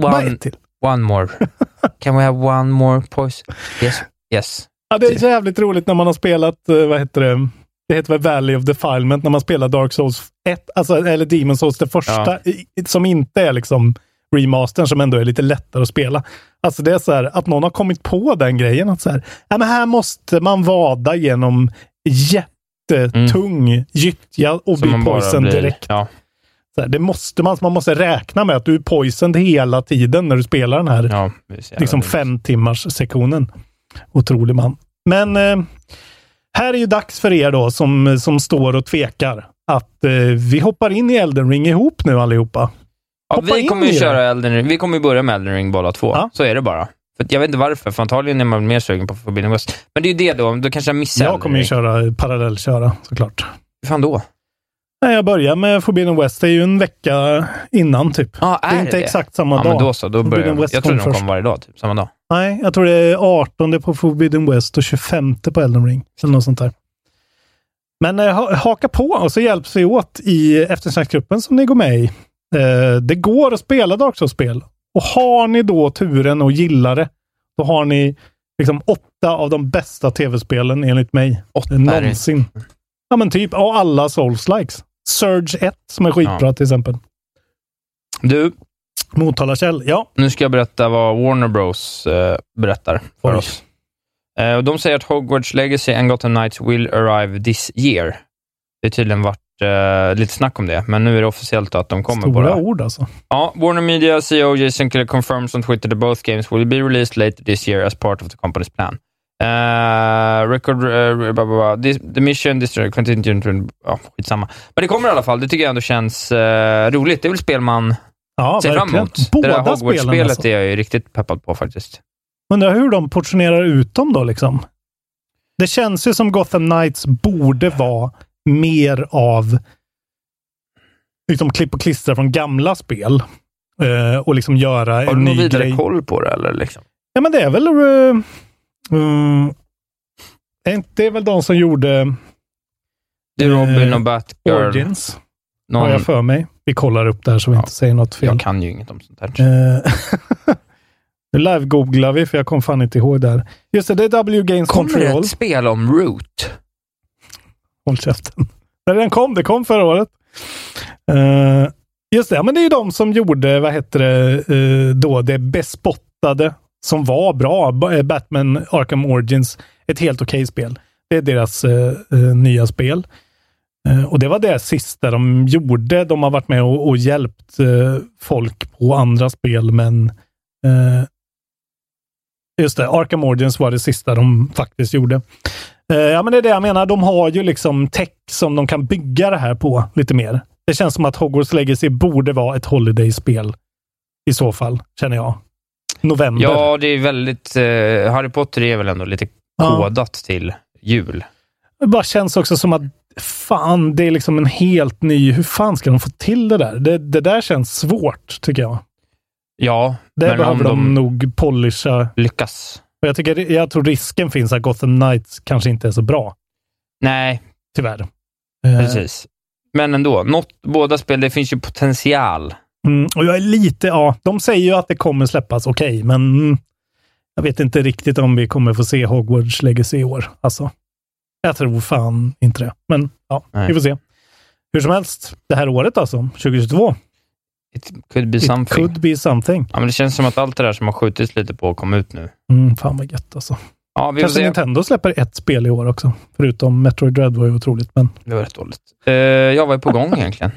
bara One, ett till. one more. Can we have one more poison? Yes. Yes. Ja, det är så jävligt roligt när man har spelat, eh, vad heter det? Det heter väl Valley of Defilement när man spelar Dark Souls 1, alltså, eller Demon Souls, det första, Ja. som inte är liksom remastern, som ändå är lite lättare att spela. Alltså det är så här, att någon har kommit på den grejen, att så här, ja, men här måste man vada genom jättetung gyttja och Mm. Som bli man bara poison blir- direkt. Ja. Så här, det måste man, man måste räkna med att du är poisoned hela tiden när du spelar den här Ja, liksom fem timmars sektionen. Otrolig man. Men eh, här är ju dags för er då som, som står och tvekar att eh, vi hoppar in i Elden Ring ihop nu allihopa. Ja, vi kommer ju köra Elden Ring. Vi kommer ju börja med Elden Ring båda två. Ja. Så är det bara. Jag vet inte varför, för antagligen är man mer sugen på Forbidden West. Men det är ju det då, då kanske jag missar Jag kommer ju köra parallellköra såklart. Hur fan då? Nej, jag börjar med Forbidden West. Det är ju en vecka innan typ. Ja, det är inte exakt samma ja, dag. men då så. Då börjar jag. West Jag tror kom de kom varje dag, typ samma dag. Nej, jag tror det är 18 på Forbidden West och 25 på Elden Ring. Eller något sånt där. Men eh, ha- haka på och så hjälps vi åt i eftersnacksgruppen som ni går med i. Eh, det går att spela Dark Souls-spel. Och har ni då turen och gillar det, då har ni liksom åtta av de bästa tv-spelen enligt mig. Åtta är. Någonsin. Ja, men typ. Och alla Souls-likes. Surge 1 som är skitbra Ja. till exempel. Du, Motala Kjell, ja. Nu ska jag berätta vad Warner Bros eh, berättar för Oj. oss. Eh, och de säger att Hogwarts Legacy and Gotham Knights will arrive this year. Det har tydligen varit eh, lite snack om det, men nu är det officiellt att de kommer Stora bara. ord alltså. Ja, Warner Media CEO Jason Keller confirms on Twitter that both games will be released later this year as part of the company's plan. Uh, record, uh, blah, blah, blah. This, the mission, this contingent, ja, skitsamma. Men det kommer i alla fall. Det tycker jag ändå känns uh, roligt. Det är väl spel man Ja, ser fram verkligen. emot. det Båda där spelen Hogwarts-spelet alltså. är jag ju riktigt peppad på faktiskt. Undrar hur de portionerar ut dem då liksom. Det känns ju som Gotham Knights borde vara mer av liksom klipp och klistra från gamla spel. Eh, och liksom göra Har du en ny vidare grej. koll på det eller? Liksom? Ja, men det är väl... Uh, inte- det är väl de som gjorde Det är Robin Eh, och Batgirl. Origins, Någon, har jag för mig. Vi kollar upp där så vi Ja, inte säger något fel. jag kan ju inget om sånt här. Nu live-googlar vi, för jag kom fan inte ihåg där. Just det, det är W Games Kommer det Control. ett spel om Root? Håll käften. När den kom, det kom förra året. Uh, just det, ja, men det är ju de som gjorde, vad heter det, uh, då, det bespottade som var bra. Eh, Batman Arkham Origins, ett helt okej spel. Det är deras uh, nya spel. Och det var det sista de gjorde. De har varit med och, och hjälpt eh, folk på andra spel, men just det, Arkham Origins var det sista de faktiskt gjorde. Eh, ja, men det är det jag menar. De har ju liksom tech som de kan bygga det här på lite mer. Det känns som att Hogwarts Legacy borde vara ett Holiday-spel i så fall, känner jag. November. Ja, det är väldigt... eh, Harry Potter är väl ändå lite Ja. kodat till jul. Det bara känns också som att fan, det är liksom en helt ny... Hur fan ska de få till det där? Det, det där känns svårt, tycker jag. Ja, Det men behöver om de de nog polisha. lyckas. Och jag, tycker, jag tror risken finns att Gotham Knights kanske inte är så bra, Nej, tyvärr. Eh, precis. Men ändå, något, båda spel, det finns ju potential. Mm, och jag är lite, ja, de säger ju att det kommer släppas, okej, men mm, jag vet inte riktigt om vi kommer få se Hogwarts Legacy i år. Alltså, jag tror fan inte det. Men ja, Nej. vi får se. Hur som helst, det här året alltså, 2022, It could be it something. could be something. Ja, men det känns som att allt det där som har skjutits lite på kom ut nu. Mm, fan vad gött alltså. Ja, vi Kanske. Nintendo släpper ett spel i år också. Förutom Metroid Dread var ju otroligt, men Det var rätt dåligt. Uh, jag var ju på gång egentligen.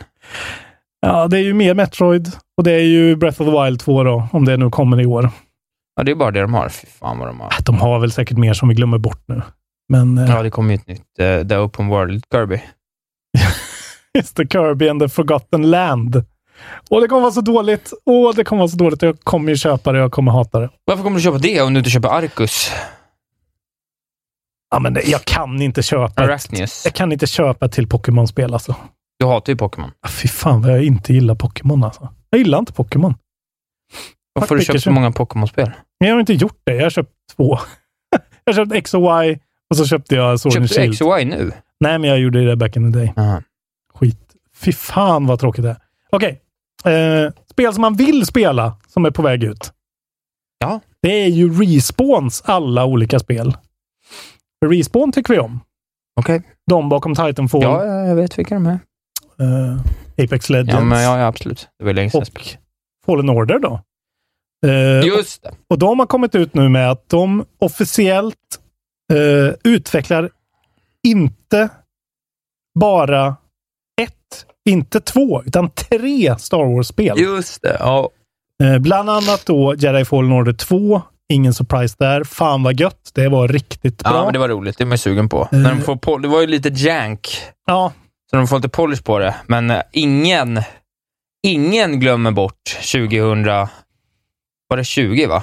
ja, det är ju mer Metroid och det är ju Breath of the Wild 2 då, om det nu kommer i år. Ja, det är bara det de har. Fy fan vad de har. De har väl säkert mer som vi glömmer bort nu. Men eh, Ja, det kommer ju ett nytt uh, The Open World Kirby. Just det, Kirby and the Forgotten Land. Och det kommer vara så dåligt. Åh, det kommer vara så dåligt. Jag kommer ju köpa det. Jag kommer hata det. Varför kommer du köpa det om du inte köper Arcus? Ja, men det, jag kan inte köpa ett, Arachnius? Jag kan inte köpa ett till Pokémon-spel alltså. Du hatar ju Pokémon. Ah, Fy fan vad jag inte gillar Pokémon alltså. Jag gillar inte Pokémon. Varför har du köpt så många Pokémon-spel? Jag har inte gjort det. Jag har köpt två. jag har köpt X och Y och så köpte jag Sword Köpte du. X och Y nu? Nej, men jag gjorde det back in the day. Aha. Skit. Fy fan vad tråkigt det är. Okej. Eh, spel som man vill spela som är på väg ut. Ja. Det är ju Respawns alla olika spel. För Respawn tycker vi om. Okej. De bakom Titanfall, Ja, ja, jag vet vilka de är. eh, Apex Legends Ja, men, ja, ja, absolut. Det var länge sedan och. Fallen Order då. Eh, Just det. och de har kommit ut nu med att de officiellt eh, utvecklar inte bara inte två, utan tre Star Wars-spel. Just det. Ja. Eh, bland annat då Jedi Fallen Order 2. Ingen surprise där. Fan vad gött. Det var riktigt bra. ja, men det var roligt. Det är man sugen på. Eh. När de får pol- det var ju lite jank, Ja, så de får lite polish på det. Men eh, ingen, ingen glömmer bort 2000... Var det 20, va?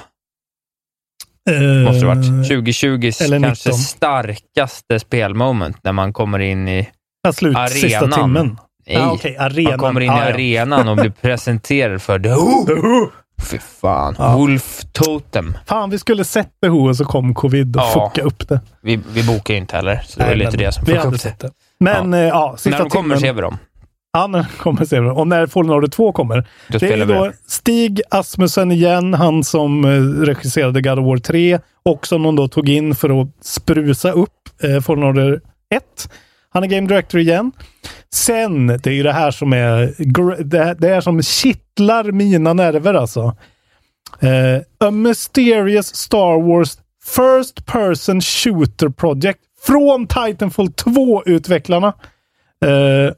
eh, Måste det varit. 2020 eller kanske 19. starkaste spelmoment när man kommer in i... slut, sista Arenan. timmen. Nej, Ja, okej, arenan. man kommer in Ja, i ja. arenan och blir presenterad för The Who. Fy fan. Ja. Wolf Totem. Fan, vi skulle sett The Who och så kom covid och Ja. fuckade upp det. Vi, vi bokar ju inte heller, så det Nej, lite det som fuckade upp det. det. Men ja, ja sista När de kommer timmen. ser vi dem. Ja, när de kommer ser vi det. Och när Fallen Order 2 kommer. Då Det är vi då. Stig Asmussen igen, han som eh, regisserade God of War 3 och som de då tog in för att sprusa upp eh, Fallen Order 1. Han är Game Director igen. Sen, det är ju det här som är... Det, det är som kittlar mina nerver alltså. Uh, A Mysterious Star Wars First Person Shooter Project från Titanfall 2-utvecklarna. Uh, eh,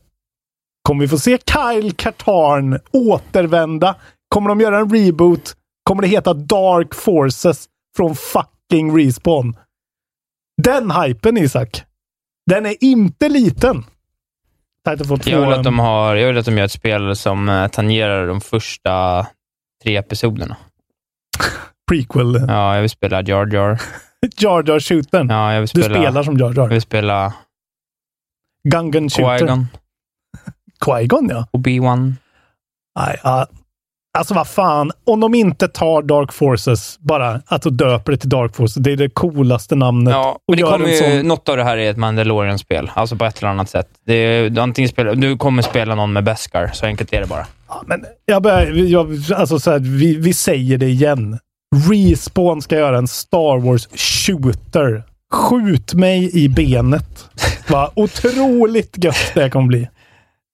kommer vi få se Kyle Katarn återvända? Kommer de göra en reboot? Kommer det heta Dark Forces från fucking Respawn? Den hypen Isak. Den är inte liten. Titanfall 2. Jag vill, att de har, jag vill att de gör ett spel som eh, tangerar de första tre episoderna. prequel. Ja, jag vill spela Jar Jar. Jar Jar shootern. Ja, jag vill du spela, spelar som Jar Jag Jar. vill spela Gungan shooter. Qui-Gon, Qui-Gon ja. Obi-Wan. Nej, ja. Alltså vad fan, om de inte tar Dark Forces, bara att de döper det till Dark Forces, det är det coolaste namnet. Ja, men det kommer ju, sån- något av det här är ett Mandalorian-spel, alltså på ett eller annat sätt. Det är, antingen spela, du kommer spela någon med Beskar, så enkelt är det bara. Ja, men jag börjar, jag, alltså så här, vi, vi säger det igen. Respawn ska göra en Star Wars shooter. Skjut mig i benet. Vad otroligt gött det kommer bli.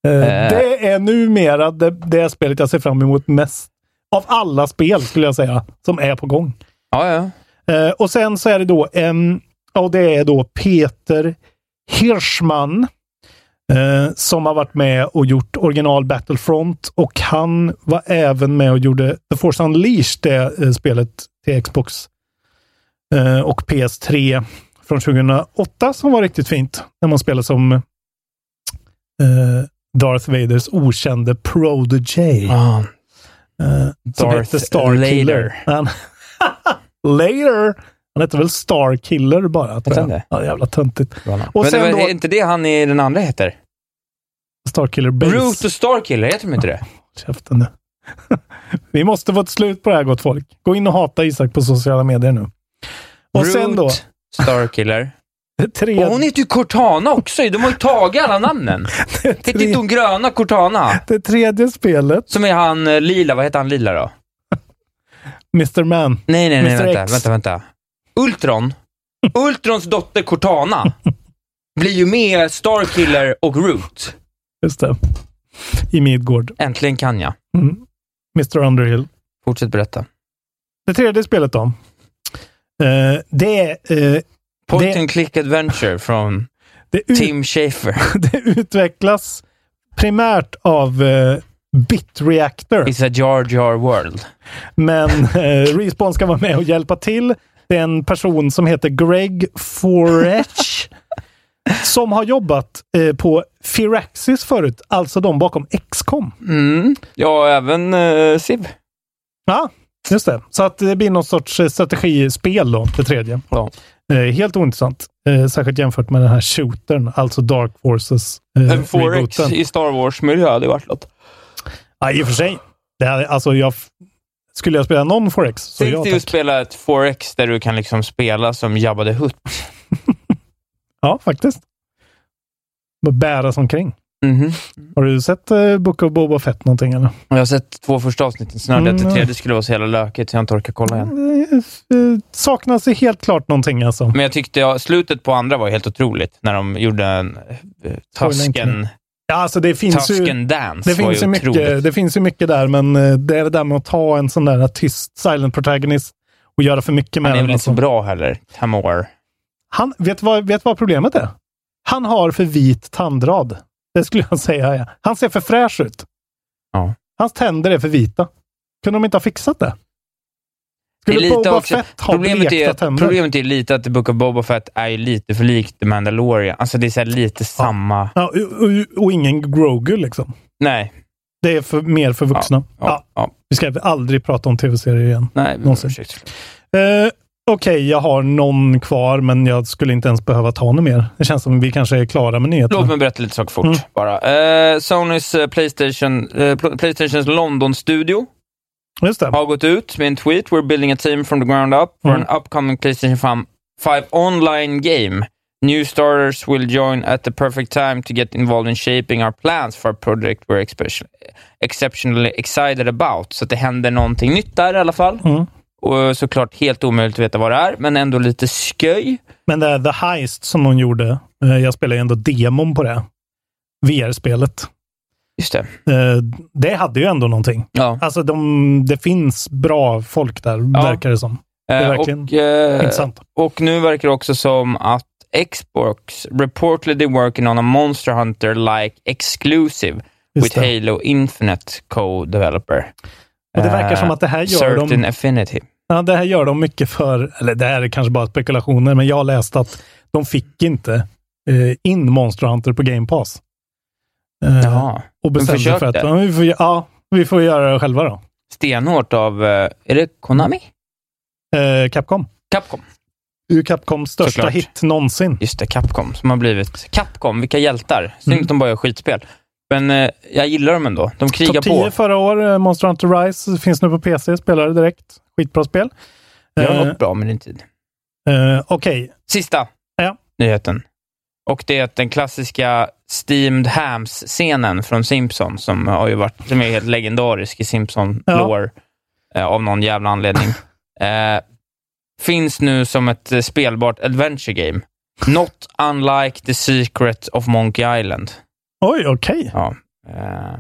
Eh, Eh. Det är numera det, det spelet jag ser fram emot mest. Av alla spel skulle jag säga, som är på gång. Ja, ja. Eh, och sen så är det då en, och det är då Peter Hirschman eh, som har varit med och gjort original Battlefront och han var även med och gjorde The Force Unleashed, det eh, spelet till Xbox eh, och PS3 från 2008 som var riktigt fint. När man spelar som Darth Vaders okände Prodigy. Ah, Eh, som Darth hette Starkiller. Later. Han, later! Han hette väl Starkiller bara? tror jag. det? Ja, jävla töntigt. Och men var- då- är inte det han i den andra heter? Starkiller Base. Root och Starkiller, heter de inte det? Käften nu. Vi måste få ett slut på det här gott folk. Gå in och hata Isak på sociala medier nu. Och Root, sen då, Starkiller. Tre, Och hon heter ju Cortana också De har ju tagit alla namnen. Tre, inte hon gröna Cortana? det tredje spelet, Som är han eh, lila, vad heter han lila då? Mr. Man. Nej, nej, nej, Mr. vänta, X. vänta, vänta. Ultron, Ultrons dotter Cortana, blir ju med Starkiller och Root. Just det. I Midgård. Äntligen kan jag. Mm. Mr. Underhill. Fortsätt berätta. Det tredje spelet då. Eh, det är... eh, Point Det- and click adventure från ut, Tim Schafer. det utvecklas primärt av eh, Bitreactor. It's a Jar Jar world. Men eh, Respawn ska vara med och hjälpa till. Det är en person som heter Greg Forech som har jobbat eh, på Firaxis förut, alltså de bakom XCOM. Mm. Ja, även uh, Civ. Ja, just det. Så att det blir någon sorts eh, strategispel då, det tredje. Ja. Eh, helt ointressant. Eh, särskilt jämfört med den här shootern, alltså Dark Forces eh, En 4X rebooten. i Star Wars-miljö hade varit något. Ja, i och för sig. Det här, alltså jag, skulle jag spela någon 4X så Tänk ja, dig att spela ett 4X där du kan liksom spela som Jabba the Hutt. Ja, faktiskt. Bara bäras omkring. Mhm. Har du sett eh, Book of Boba Fett någonting eller? Jag har sett två första avsnitten, sen hörde jag att Mm. det tredje skulle vara så jävla lökigt så jag inte orkat kolla igen. Eh, eh, saknas det helt klart någonting alltså. Men jag tyckte ja, slutet på andra var helt otroligt, när de gjorde en Spoila inte Tusken, Ja, alltså det finns ju, Tusken Dance. det finns, ju ju otroligt. mycket, det finns ju mycket där, men eh, det är det där med att ta en sån där tyst silent protagonist och göra för mycket med Han är den. väl inte så alltså. bra heller, Tamor. Han, vet, vad, vet vad problemet är? Han har för vit tandrad. Det skulle jag säga. Ja. Han ser för fräsch ut. Ja. Hans tänder är för vita. Kunde de inte ha fixat det? Det Skulle lite Boba också- Fett ha Problemet blekta är, tänder? problemet är lite att The Book of Boba Fett är lite för likt The Mandalorian. Alltså det är så här lite samma... Ja, och, och, och ingen Grogu liksom. Nej. Det är för, mer för vuxna. Ja, Ja, ja. Vi ska aldrig prata om tv-serier igen. Nej, Någonsin. ursäkta. Okej, jag har någon kvar, men jag skulle inte ens behöva ta något mer. Det känns som vi kanske är klara med nyheterna. Låt mig berätta lite saker fort Mm. bara. Eh, Sonys eh, Playstation, eh, Pl- Playstations London-studio har gått ut med en tweet. We're building a team from the ground up for Mm. an upcoming Playstation 5, 5 online game. New starters will join at the perfect time to get involved in shaping our plans for a project we're exceptionally excited about. Så att det händer någonting nytt där i alla fall. Mm. Och såklart helt omöjligt att veta vad det är, men ändå lite sköj. Men det är The Heist som hon gjorde, eh, jag spelar ju ändå demon på det. VR-spelet. Just det. Eh, Det hade ju ändå någonting. Ja. Alltså, de, det finns bra folk där, Ja. verkar det som. Det är Eh, verkligen och, eh, intressant. och nu verkar det också som att Xbox reportedly working on a Monster Hunter-like exclusive Just with det. Halo Infinite co-developer. Och det verkar Eh, som att det här gör de- Certain Affinity. Ja, det här gör de mycket för, eller det här är kanske bara spekulationer, men jag har läst att de fick inte eh, in Monster Hunter på Game Pass. Eh, Jaha. och De bestämde sig för att ja, vi, får, ja, vi får göra det själva då. Stenhårt av, eh, är det Konami? Eh, Capcom. Capcom. Ju Capcoms största Såklart. hit någonsin. Just det, Capcom som har blivit... Capcom, vilka hjältar. Synd Mm. de bara gör skitspel. Men eh, jag gillar dem ändå. De krigar Topp 10 på. förra år, eh, Monster Hunter Rise, finns nu på PC, spelar det direkt. Skitbra spel. Det har Eh, gått bra med din tid. eh, Okej, Sista Ja. nyheten. Och det är att den klassiska Steamed Hams-scenen från Simpsons, som har ju varit, som är helt legendarisk i simpson Ja. av någon jävla anledning, eh, finns nu som ett spelbart adventure game. Not unlike the secret of Monkey Island. Oj, okej. Ja. Eh,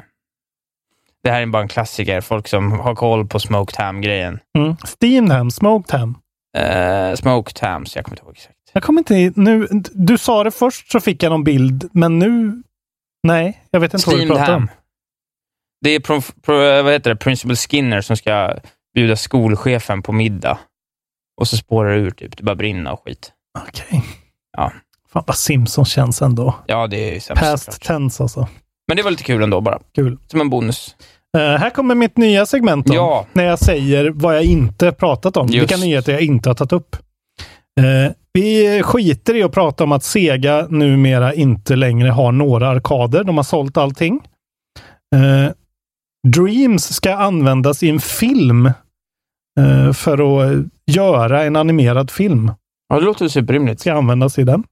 det här är bara en klassiker. Folk som har koll på Smoked Ham-grejen. Mm. Steamed Ham, Smoked Ham. Eh, smoked Hams, jag kommer inte ihåg exakt. Jag kommer inte nu. Du sa det först så fick jag någon bild, men nu... Nej, jag vet inte vad du Steamed pratar om. Ham. Det är pro, pro, vad heter det? Principal Skinner som ska bjuda skolchefen på middag. Och så spårar det ur, typ. Det bara brinner och skit. Okej. Ja. Fan vad Simpsons känns ändå. Ja, det är sämst Past såklart. tense alltså. Men det var lite kul ändå bara. Kul. Som en bonus. Eh, här kommer mitt nya segment då. Ja. När jag säger vad jag inte pratat om. Just. Vilka nyheter jag inte har tagit upp. Eh, vi skiter i att prata om att Sega numera inte längre har några arkader. De har sålt allting. Eh, Dreams ska användas i en film för att göra en animerad film. Ja, det låter superrimligt. Ska användas i den.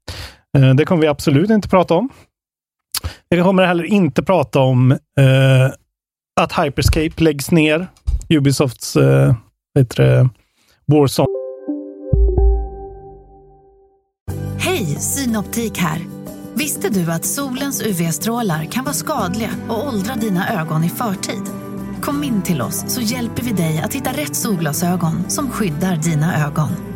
Eh, det kommer vi absolut inte prata om. Vi kommer heller inte prata om eh, att Hyperscape läggs ner. Ubisofts eh, det, Warzone. Hej, Synoptik här. Visste du att solens UV-strålar kan vara skadliga och åldra dina ögon i förtid? Kom in till oss så hjälper vi dig att hitta rätt solglasögon som skyddar dina ögon.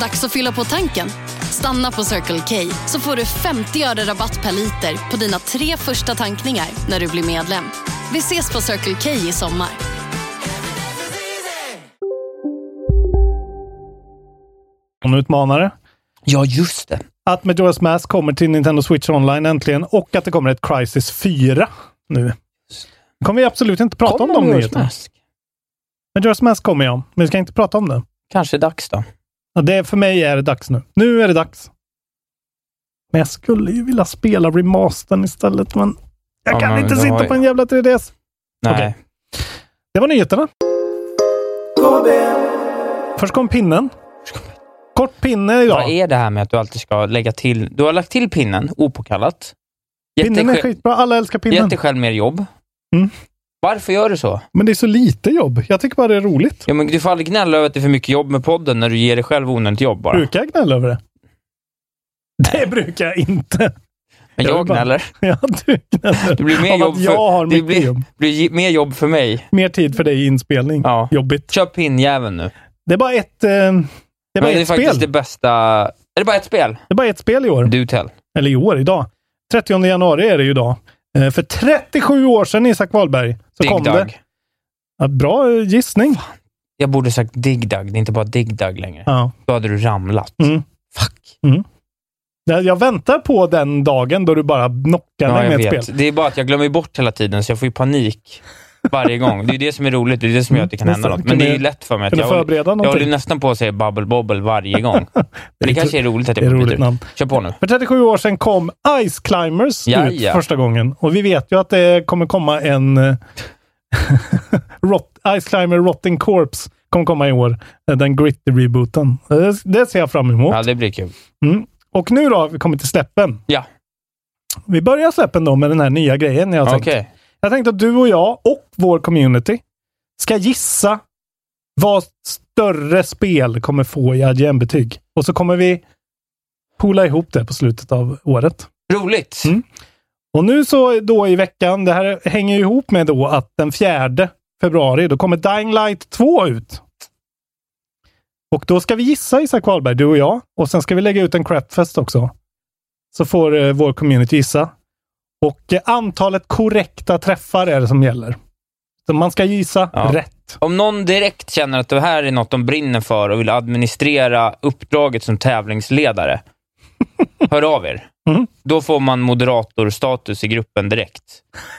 Dags att fylla på tanken. Stanna på Circle K så får du 50 öre rabatt per liter på dina tre första tankningar när du blir medlem. Vi ses på Circle K i sommar. En utmanare. Ja, just det. Att Majora's Mask kommer till Nintendo Switch Online äntligen och att det kommer ett Crisis 4 nu. kommer vi absolut inte prata om de nyheterna. Mask. Majora's Mask kommer ja, men vi ska inte prata om det. Kanske dags då. Ja, det för mig är det dags nu. Nu är det dags. Men jag skulle ju vilja spela remastern istället, men jag Ja, kan men inte sitta på en jävla 3DS. Nej. Okej. Det var nyheterna. Först kom pinnen. Kort pinne idag. Vad är det här med att du alltid ska lägga till... Du har lagt till pinnen opåkallat. Gett Pinnen är skitbra. Alla älskar pinnen. Gett dig själv mer jobb. Mm. Varför gör du så? Men det är så lite jobb. Jag tycker bara det är roligt. Ja, men du får aldrig gnälla över att det är för mycket jobb med podden när du ger dig själv onödigt jobb bara. Brukar jag gnälla över det? Det brukar jag inte. Men jag jag gnäller. Ja, du gnäller. Det blir mer jobb att jag har det blir, jobb. blir mer jobb för mig. Mer tid för dig i inspelning. Ja. Jobbigt. Köp pinnjäveln nu. Det är bara ett, eh, det är bara Men det är ett faktiskt spel. det bästa... Är det bara ett spel? Det är bara ett spel i år. Do tell. Eller i år, idag. 30 januari är det ju idag. Eh, För 37 år sedan, Isak Wahlberg, så Dig kom det. Dug. Ja, bra eh, gissning. Jag borde sagt Dig Dug. Det är inte bara Dig Dug längre. Ja. Då hade du ramlat. Mm. Fuck. Jag jag väntar på den dagen då du bara knockar Ja, mig med ett vet. spel. Det är bara att jag glömmer bort hela tiden, så jag får ju panik. Varje gång. Det är det som är roligt. Det är det som gör att det kan Mm, hända något. Men det är ju lätt för mig. Att jag, håller- jag håller nästan på att säga bubble bobble varje gång. Men det kanske är roligt att jag byter ut. namn. Kör på nu. För 37 år sedan kom Ice Climbers Ja, ut första gången. Och vi vet ju att det kommer komma en eh, Rot, Ice Climber Rotting Corpse kommer komma i år. Den gritty rebooten. Det, ser jag fram emot. Ja, det blir kul. Mm. Och nu då, har vi kommit till släppen. Ja, Vi börjar släppen då med den här nya grejen jag har okej. tänkt. Jag tänkte att du och jag och vår community ska gissa vad större spel kommer få i IGN-betyg. Och så kommer vi pola ihop det på slutet av året. Roligt! Mm. Och nu så då i veckan, det här hänger ju ihop med då att den 4 februari, då kommer Dying Light 2 ut. Och då ska vi gissa Isak Wahlberg, du och jag. Och sen ska vi lägga ut en crapfest också. Så får eh, vår community gissa. Och eh, antalet korrekta träffar är det som gäller. Så man ska gissa Ja. rätt. Om någon direkt känner att det här är något de brinner för och vill administrera uppdraget som tävlingsledare, hör av er. Mm. Då får man moderatorstatus i gruppen direkt.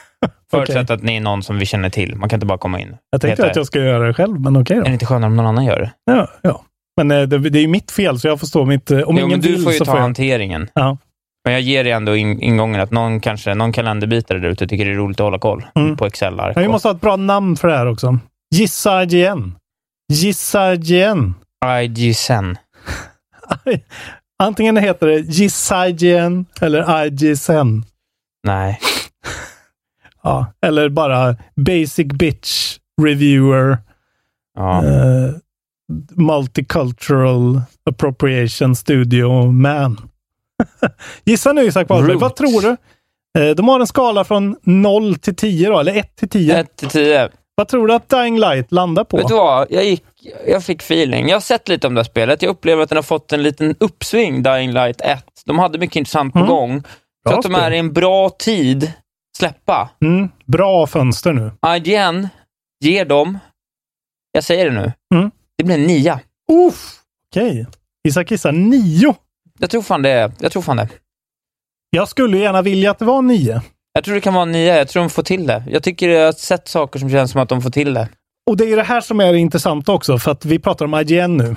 Förutsatt att ni är någon som vi känner till. Man kan inte bara komma in. Jag tänkte Heter att jag ska göra det själv, men okej Är det då. inte skönare om någon annan gör det? Ja, ja. Men eh, det, det är ju mitt fel, så jag får stå mitt... eh, Om jo, ingen men du vill får ju ta får jag. hanteringen. Ja. Men jag ger dig ändå in, ingången att någon kanske, någon kalenderbitare där ute tycker det är roligt att hålla koll Mm. på Excel-ark. Men vi måste ha ett bra namn för det här också. Gissa igen. Gissa igen. IGSen. Antingen heter det Gissa igen eller IGSN. Nej. Ja, eller bara Basic Bitch Reviewer. Ja. eh, Multicultural Appropriation Studio Man. Gissa nu Isak Wahlberg, vad tror du? Eh, De har en skala från 0 till 10 då, eller 1 till 10. 1 till 10. Vad tror du att Dying Light landar på? Vet du vad? Jag, gick, jag fick feeling. Jag har sett lite om det här spelet. Jag upplever att den har fått en liten uppsving, Dying Light 1. De hade mycket intressant på Mm. gång. Bra Så att de är i en bra tid släppa. Mm, bra fönster nu. IGN ger dem, jag säger det nu, Mm. det blir en nia. Uff, okej. Isak gissar 9. Jag tror fan det. Jag tror fan det. Jag skulle gärna vilja att det var 9. Jag tror det kan vara nia. Jag tror de får till det. Jag tycker jag har sett saker som känns som att de får till det. Och det är det här som är intressant också, för att vi pratar om IGN nu.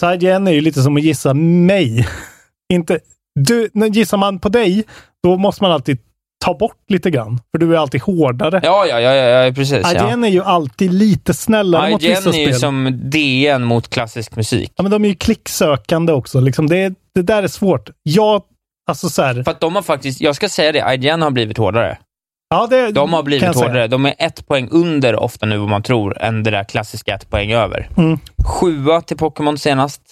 Så IGN är ju lite som att gissa mig. Inte, du, när gissar man på dig, då måste man alltid ta bort lite grann. För du är alltid hårdare. Ja, ja, ja, ja, ja precis. Ja. IGN är ju alltid lite snällare mot vissa IGN är ju spel. som DN mot klassisk musik. Ja, men de är ju klicksökande också. Liksom det, det där är svårt. Jag, alltså så här, För att de har faktiskt, jag ska säga det, IGN har blivit hårdare. ja, det, De har blivit säga. hårdare. De är ett poäng under ofta nu vad man tror, än det där klassiska ett poäng över. Mm. Sjua till Pokémon senast.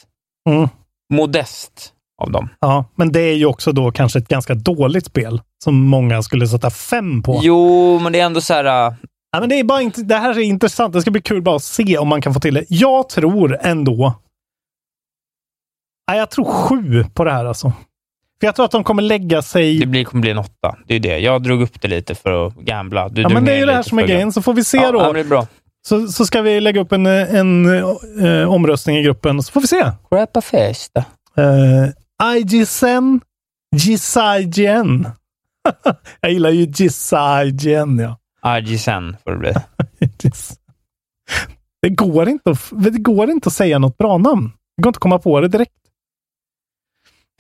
Mm. Modest av dem. Ja, men det är ju också då kanske ett ganska dåligt spel som många skulle sätta fem på. Jo, men det är ändå så här... äh, Ja, men det, är bara inte, det här är intressant. Det ska bli kul bara att se om man kan få till det. Jag tror ändå... Ja, jag tror sju på det här alltså. För jag tror att de kommer lägga sig... Det blir, kommer bli en åtta. Det är det. Jag drog upp det lite för att gambla. Du ja, men det är ju det här som är grejen. Så får vi se Ja, då. ja, men det är bra. Så, så ska vi lägga upp en, en eh, omröstning i gruppen, så får vi se. Grappa festa. Uh, IGSN, GISIGN. jag gillar ju GISIGN, ja. IGSN får det bli. Det går, inte att, det går inte att säga något bra namn. Det går inte att komma på det direkt.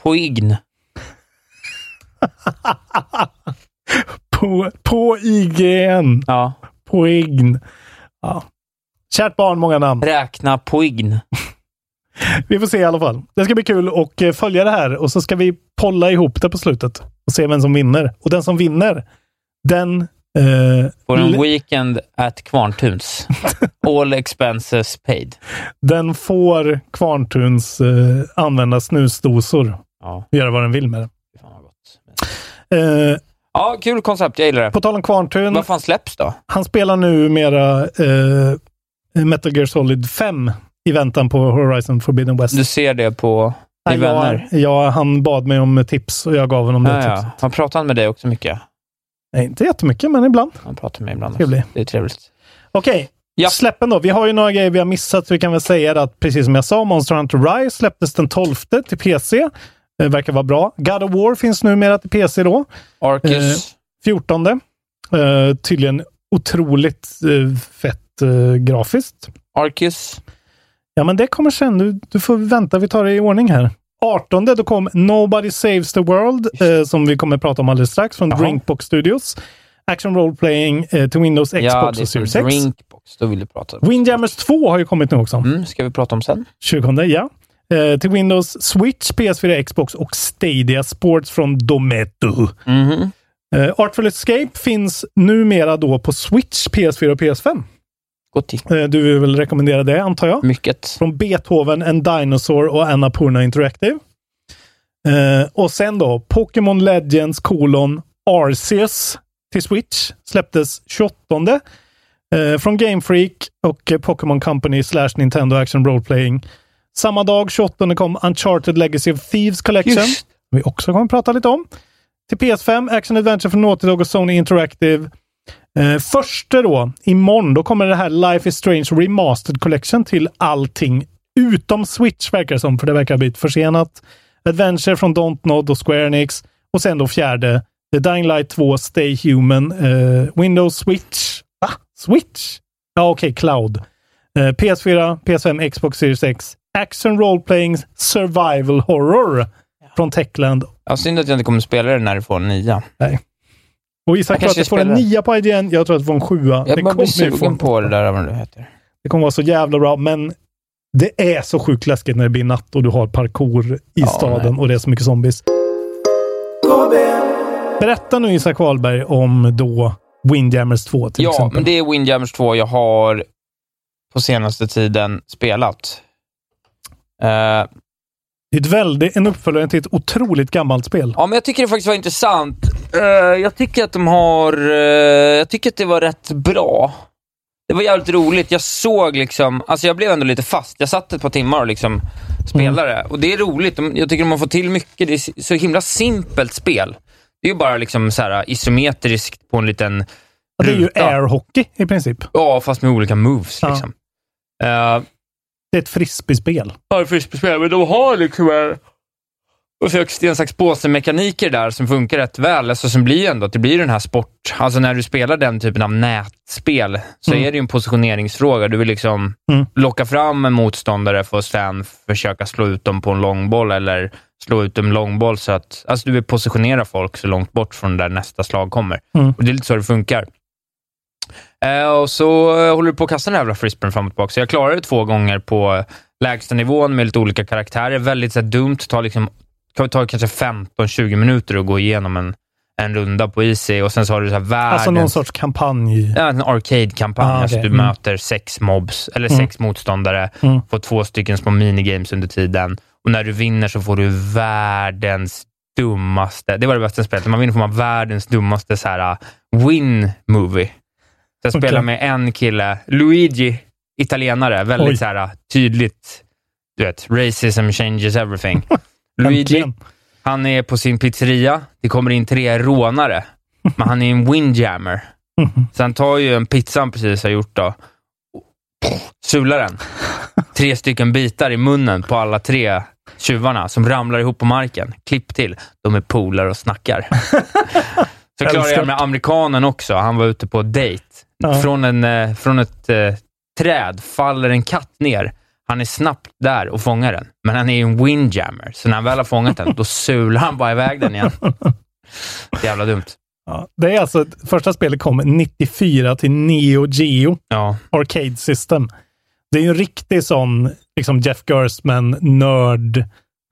Poign. På, på IGN. Ja. Poign. Ja. Kärt barn, många namn. Räkna poign. Vi får se i alla fall. Det ska bli kul att eh, följa det här och så ska vi polla ihop det på slutet och se vem som vinner. Och den som vinner, den... Eh, Får en weekend at Kvarntuns. All expenses paid. den får Kvarntuns eh, använda snusdosor. Ja, Göra vad den vill med det. fan vad gott. Eh, Ja, kul koncept. Jag gillar det. på tal om Kvarntun. Vad fan släpps då? Han spelar nu mera eh, Metal Gear Solid 5 i väntan på Horizon Forbidden West. Du ser det på Nej, vänner? jag, han bad mig om tips och jag gav honom det Ja, tipset. ja. Han pratar med dig också mycket. Nej, inte jättemycket, men ibland. Han pratar med mig ibland. Trevlig. Också. Det är trevligt. Okej, Ja. släppen då. Vi har ju några grejer vi har missat. så Vi kan väl säga att precis som jag sa, Monster Hunter Rise släpptes den 12 till PC. Det verkar vara bra. God of War finns numera till PC då. Arcus. 14. Eh, tydligen otroligt eh, fett eh, grafiskt. Arcus. Ja, men det kommer sen. Du, du får vänta, vi tar det i ordning här. 18 då kom Nobody Saves the World, eh, som vi kommer prata om alldeles strax, från Jaha. Drinkbox Studios. Action Role Playing eh, till Windows, Xbox ja, och Series X. Drinkbox. Då vill du prata om. Windjammers 2 har ju kommit nu också. Mm, ska vi prata om sen? 20, ja. Eh, till Windows, Switch, PS4, Xbox och Stadia Sports från Dometo. Mhm. Eh, Artful Escape finns numera då på Switch, PS4 och PS5. Gott i. Eh, du vill väl rekommendera det, antar jag? Mycket. Från Beethoven, en Dinosaur och Annapurna Interactive. Eh, och sen då, Pokémon Legends kolon Arceus till Switch släpptes 28. Eh, från Game Freak och Pokémon Company slash Nintendo Action Role Playing. Samma dag, 28, kom Uncharted Legacy of Thieves Collection. Just. Vi också kommer att prata lite om. Till PS5, Action Adventure från Naughty Dog och Sony Interactive. Eh, första då, imorgon, då kommer det här Life is Strange Remastered Collection till allting utom Switch verkar det som, för det verkar ha blivit försenat. Adventure från Dontnod och Square Enix. Och sen då fjärde, The Dying Light 2 Stay Human, eh, Windows Switch. Va? Switch? Ja, okej, Cloud. Eh, PS4, PS5, Xbox Series X. Action Role Playing Survival Horror från Techland. Ja, synd att jag inte kommer att spela det när du får en nia. Nej. Och Isak tror att det får en nia på IGN. Jag tror att det får en sjua. Jag ju få sugen en på det där, vad det heter. Det kommer vara så jävla bra, men det är så sjukt läskigt när det blir natt och du har parkour i Ja, staden nej. och det är så mycket zombies. Berätta nu Isak Wahlberg om då Windjammers 2 till Ja, exempel. men det är Windjammers 2 jag har på senaste tiden spelat. Eh, Det är ett väldigt, en uppföljare till ett otroligt gammalt spel. Ja, men jag tycker det faktiskt var intressant. Eh, jag tycker att de har... eh, jag tycker att det var rätt bra. Det var jävligt roligt. Jag såg liksom... Alltså jag blev ändå lite fast. Jag satt ett par timmar och liksom spelade. Och det är roligt. De, jag tycker de har fått till mycket. Det är så- himla simpelt spel. Det är ju bara liksom så här isometriskt på en liten Ja, det är ju ruta. airhockey i princip. Ja, fast med olika moves. Ja. Liksom. Eh, Det är ett frisbeespel. Ja, frisbeespel, men de har liksom en... Så sten, sax, påse-mekaniker där som funkar rätt väl. Alltså, som blir ändå att det blir den här sport... Alltså när du spelar den typen av nätspel så Mm. är det ju en positioneringsfråga. Du vill liksom Mm. locka fram en motståndare för att sen försöka slå ut dem på en långboll eller slå ut dem långboll så att... Alltså du vill positionera folk så långt bort från där nästa slag kommer. Mm. Och Det är lite så det funkar. Eh, och så eh, håller du på att kasta den här jävla frisbeen fram och tillbaka. Så jag klarade det två gånger på lägsta nivån med lite olika karaktärer. Väldigt så här, dumt. Det tar, liksom, kan ta kanske 15-20 minuter att gå igenom en, en runda på Easy och sen så har du så här världens... Alltså någon sorts kampanj. Ja, en arcade-kampanj. Ah, okej. alltså, du Mm. möter sex mobs, eller Mm. sex motståndare, Mm. får två stycken små minigames under tiden. Och när du vinner så får du världens dummaste, det var det bästa spelet, när man vinner får man världens dummaste så här, uh, win-movie. Jag Okej. spelar med en kille, Luigi, italienare, väldigt Oj. så här, uh, tydligt, du vet, racism changes everything. Luigi, han är på sin pizzeria, det kommer in tre rånare, men han är en windjammer. Så han tar ju en pizza han precis har gjort då, sular den. Tre stycken bitar i munnen på alla tre tjuvarna som ramlar ihop på marken. Klipp till. De är polare och snackar. Så klarar jag med amerikanen också. Han var ute på dejt. Ja. Från, en, eh, från ett eh, träd faller en katt ner. Han är snabbt där och fångar den. Men han är ju en windjammer, så när han väl har fångat den, då sular han bara iväg den igen. Jävla dumt. Ja, det är alltså, första spelet kom 94 till Neo Geo Ja. Arcade System. Det är ju en riktig sån liksom Jeff Gerstmann, nörd,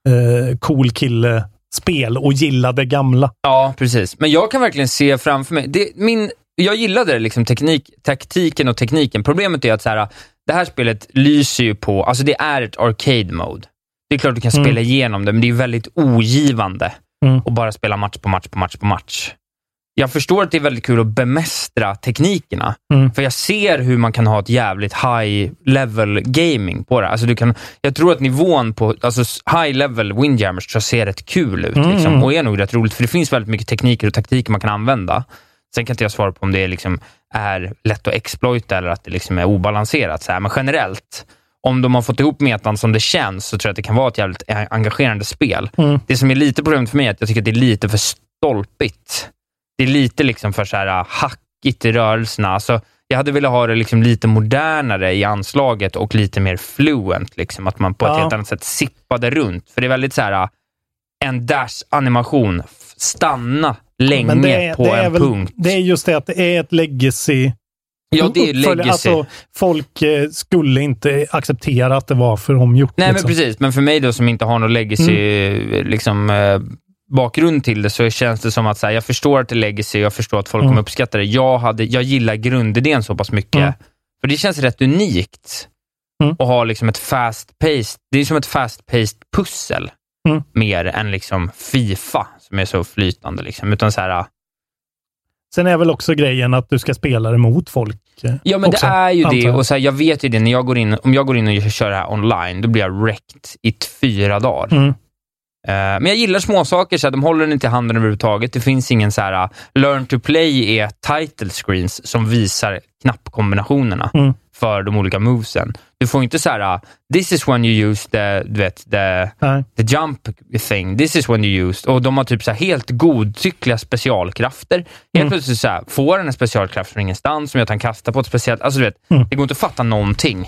eh, cool kille spel och gillade gamla. Ja, precis. Men jag kan verkligen se framför mig... Det, min, jag gillade liksom teknik, taktiken och tekniken. Problemet är att så här, det här spelet lyser ju på... Alltså det är ett arcade mode. Det är klart du kan Mm. spela igenom det, men det är väldigt ogivande Mm. att bara spela match på match på match på match. Jag förstår att det är väldigt kul att bemästra teknikerna, Mm. för jag ser hur man kan ha ett jävligt high level gaming på det. Alltså du kan, jag tror att nivån på alltså high level windjammers tror jag ser rätt kul ut Mm. liksom, och är nog rätt roligt, för det finns väldigt mycket tekniker och taktiker man kan använda. Sen kan inte jag svara på om det liksom är lätt att exploita eller att det liksom är obalanserat. Så här. Men generellt, om de har fått ihop metan som det känns, så tror jag att det kan vara ett jävligt engagerande spel. Mm. Det som är lite problemet för mig är att jag tycker att det är lite för stolpigt. Det är lite liksom för så här hack hackigt i rörelserna. Alltså, jag hade velat ha det liksom lite modernare i anslaget och lite mer fluent. Liksom, att man på ett Ja. helt annat sätt sippade runt. För det är väldigt så här, en dash-animation. Stanna länge Men det är, på en väl, punkt. Det är just det att det är ett legacy. Ja, det är legacy. Alltså, folk eh, skulle inte acceptera att det var för omgjort. Nej, liksom. men precis. Men för mig då som inte har någon legacy liksom, eh, bakgrund till det, så känns det som att så här, jag förstår att det är legacy, jag förstår att folk Mm. kommer uppskatta det. Jag, hade, jag gillar grundidén så pass mycket. Mm. För det känns rätt unikt Mm. att ha liksom ett fast-paced, det är som ett fast-paced pussel, Mm. mer än liksom Fifa, som är så flytande. Liksom. Utan så här, Sen är väl också grejen att du ska spela det mot folk. eh, Ja, men också, det är ju det. jag. Och så här, jag vet ju det, när jag går in, om jag går in och kör det här online, då blir jag wrecked i fyra dagar. Mm. Eh, Men jag gillar småsaker, så de håller den inte i handen överhuvudtaget. Det finns ingen så här, uh, learn to play är title screens som visar knappkombinationerna Mm. för de olika movesen. Du får inte så här, uh, this is when you use the, du vet, the, Nej. the jump thing, this is when you used, och de har typ så helt godtyckliga specialkrafter. Helt Mm. plötsligt så här, får den en specialkraft från ingenstans som gör att han kastar på ett speciellt, alltså du vet, Mm. det går inte att fatta någonting.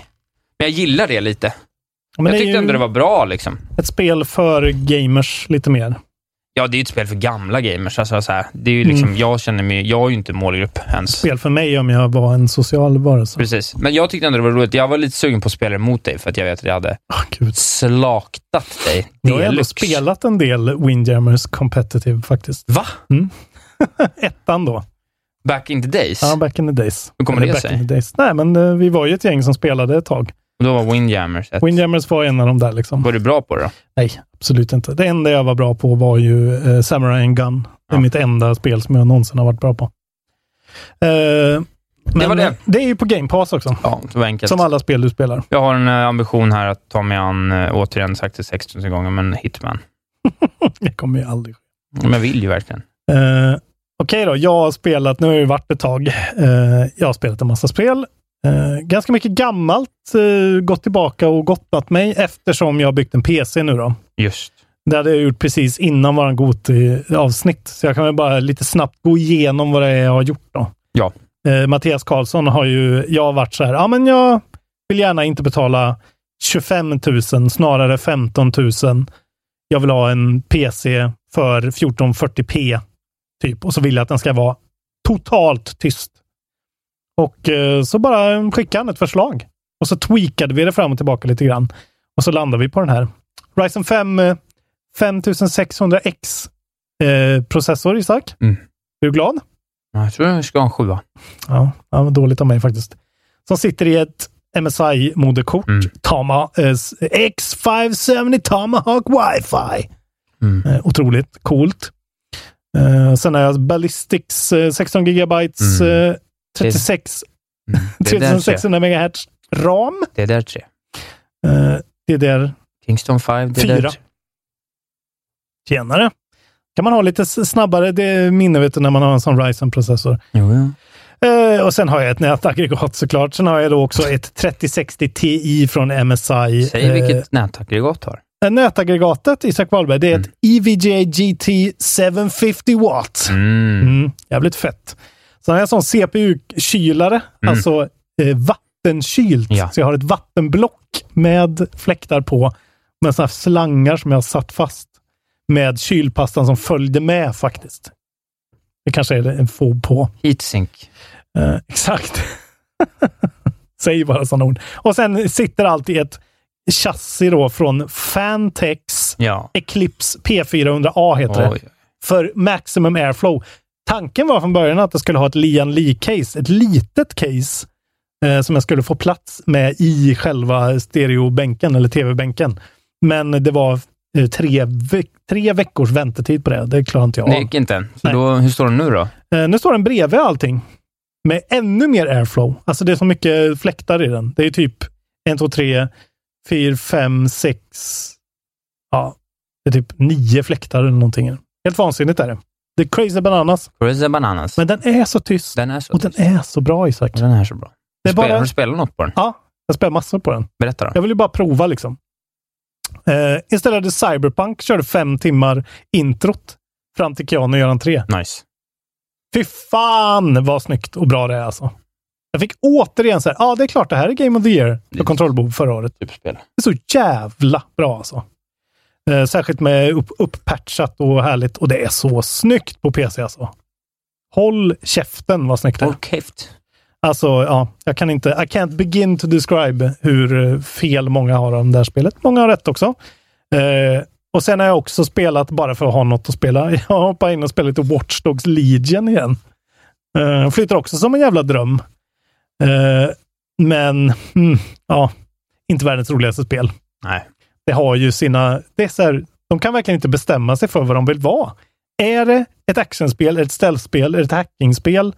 Men jag gillar det lite. Men jag tyckte ändå det var bra liksom. ett spel för gamers lite mer. Ja, det är ju ett spel för gamla gamers. Alltså, så här, det är ju liksom, Mm. jag känner mig, jag är ju inte målgrupp ens. Spel för mig om jag var en social varelse. Precis. Men jag tyckte ändå det var roligt. Jag var lite sugen på att spela emot dig, för att jag vet att jag hade Gud. slaktat dig. Jag har ändå spelat en del Windjammers Competitive faktiskt. Va? Ettan då. Back in the days? Ja, back in the days. Hur kommer Eller det back sig? in the days. Nej, men eh, vi var ju ett gäng som spelade ett tag. Och då var Windjammers ett. Windjammers var en av de där liksom. Var du bra på det då? Nej, absolut inte. Det enda jag var bra på var ju eh, Samurai Gun. Det är Ja. mitt enda spel som jag någonsin har varit bra på. Eh, men var det. det är ju på Game Pass också. Ja, det. Som alla spel du spelar. Jag har en eh, ambition här att ta mig an, eh, återigen sagt det 6000 gånger, men Hitman. Det kommer ju aldrig ske. Men jag vill ju verkligen. Eh, Okej då, jag har spelat, nu har det varit ett tag. Eh, jag har spelat en massa spel. Eh, ganska mycket gammalt, eh, gått tillbaka och gottat mig eftersom jag har byggt en PC nu då. Just. Det hade jag gjort precis innan våran Goti-avsnitt. Så jag kan väl bara lite snabbt gå igenom vad det är jag har gjort då. Ja. Eh, Mattias Karlsson har ju, jag har varit så här, ja men jag vill gärna inte betala 25 000, snarare 15 000. Jag vill ha en PC för 1440p, typ. Och så vill jag att den ska vara totalt tyst. Och eh, så bara skickade han ett förslag. Och så tweakade vi det fram och tillbaka lite grann. Och så landade vi på den här. Ryzen 5 eh, 5600X eh, processor, Isak. Mm. Är du glad? Ja, Jag tror jag ska ha en sjua. Ja, ja vad dåligt av mig faktiskt. Som sitter i ett MSI-moderkort. Mm. Tama, eh, X570 Tomahawk Wi-Fi. Mm. Eh, otroligt coolt. Eh, sen jag Ballistics eh, 16 gigabytes Mm. Eh, 36 Mm. Det är där tre. 3600 MHz ram. Det är där tre. Eh, det är där Kingston 5, det är Fyra. där tre. tjänare. Kan man ha lite snabbare det minne vet du, när man har en sån Ryzen-processor. Jo, jo. Eh, och sen har jag ett nätaggregat såklart. Sen har jag då också ett 3060 Ti från MSI. Säg Eh, vilket nätaggregat du har. Nätaggregatet, Isak Wahlberg, det är ett E EVGA GT 750 watt. Mm. Mm, jävligt fett. Sen har jag en sån CPU-kylare, alltså eh, vattenkylt. Ja. Så jag har ett vattenblock med fläktar på, med såna slangar som jag har satt fast med kylpastan som följde med faktiskt. Det kanske är en fob på. Heatsink. Eh, exakt. Säg bara sådana ord. Och sen sitter allt i ett chassi då från Fantex Ja. Eclipse P400A heter det. Oj. För Maximum Airflow. Tanken var från början att jag skulle ha ett Lian Li-case, ett litet case eh, som jag skulle få plats med i själva stereobänken eller tv-bänken. Men det var eh, tre, veck- tre veckors väntetid på det. Det klarar inte jag Det gick inte. Så då, hur står den nu då? Eh, nu står den bredvid allting. Med ännu mer airflow. Alltså det är så mycket fläktar i den. Det är typ 1, 2, 3, 4, 5, 6. Ja, det är typ nio fläktar eller någonting. Helt vansinnigt är det. Det är crazy bananas. Crazy Bananas. Men den är så tyst. den är så Och den är så bra Isak. Den är så bra. Det är Spelar, bara- Har du spelat något på den? Ja, jag spelar massor på den. Berätta då. Jag vill ju bara prova liksom. Eh, installerade Cyberpunk, körde fem timmar introt fram till Keanu gör entré. Nice. Fy fan vad snyggt och bra det är alltså. Jag fick återigen så här, ja det är klart det här är Game of the Year för kontrollbehov förra året. Superspel. Det är så jävla bra alltså. Eh, särskilt med upp, upppatchat och härligt. Och det är så snyggt på PC alltså. Håll käften vad snyggt det är. Håll käft. Alltså, ja, jag kan inte, I can't begin to describe hur fel många har om det här spelet. Många har rätt också. Eh, och sen har jag också spelat, bara för att ha något att spela, jag hoppar in och spelar lite Watch Dogs Legion igen. Eh, flyttar också som en jävla dröm. Eh, men, mm, ja, inte världens roligaste spel. Nej. Det har ju sina, det är så här, de kan verkligen inte bestämma sig för vad de vill vara. Är det ett actionspel, ett ställspel, ett hackingspel?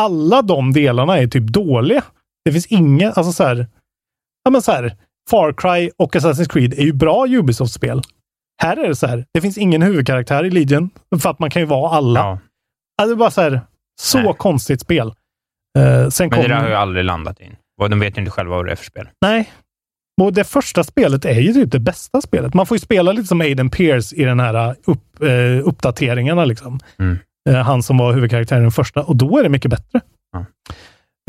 Alla de delarna är typ dåliga. Det finns inga, alltså så här, ja men så här, Far Cry och Assassin's Creed är ju bra Ubisoft-spel. Här är det så här, det finns ingen huvudkaraktär i Legion, för att man kan ju vara alla. Ja. Alltså det är bara så här, så Nej. konstigt spel. Sen Men det där har ju aldrig landat in. De vet ju inte själva vad det är för spel. Nej. Och det första spelet är ju typ det bästa spelet. Man får ju spela lite som Aiden Pierce i den här upp, eh, uppdateringarna. Liksom. Mm. Eh, han som var huvudkaraktären i den första. Och då är det mycket bättre.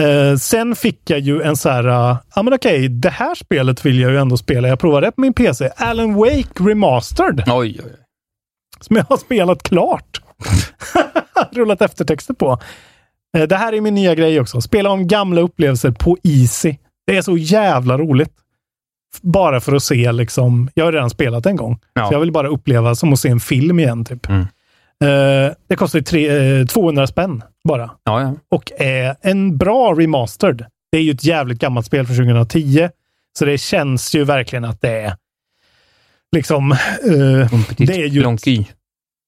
Eh, sen fick jag ju en så här, uh, ja men okej, det här spelet vill jag ju ändå spela. Jag provade det på min PC. Alan Wake Remastered. Oj, oj, oj. Som jag har spelat klart. Rullat eftertexter på. Eh, Det här är min nya grej också. Spela om gamla upplevelser på Easy. Det är så jävla roligt. Bara för att se liksom. Jag har redan spelat en gång. Ja. Så jag vill bara uppleva som att se en film igen. typ. Mm. Eh, det kostar tre, eh, 200 spänn bara. Ja, ja. Och är en bra remastered. Det är ju ett jävligt gammalt spel från 2010. Så det känns ju verkligen att det är liksom... eh, det är ju... clonky.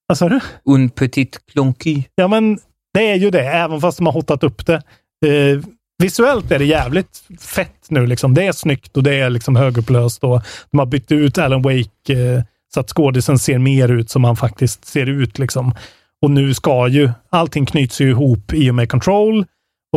Vad sa du? Un petit clonky. Ja, men det är ju det, även fast de har hotat upp det. Visuellt är det jävligt fett nu. Liksom. Det är snyggt och det är liksom högupplöst. Och de har bytt ut Alan Wake eh, så att skådisen ser mer ut som han faktiskt ser ut. Liksom. Och nu ska ju, allting knyts ju ihop i och med Control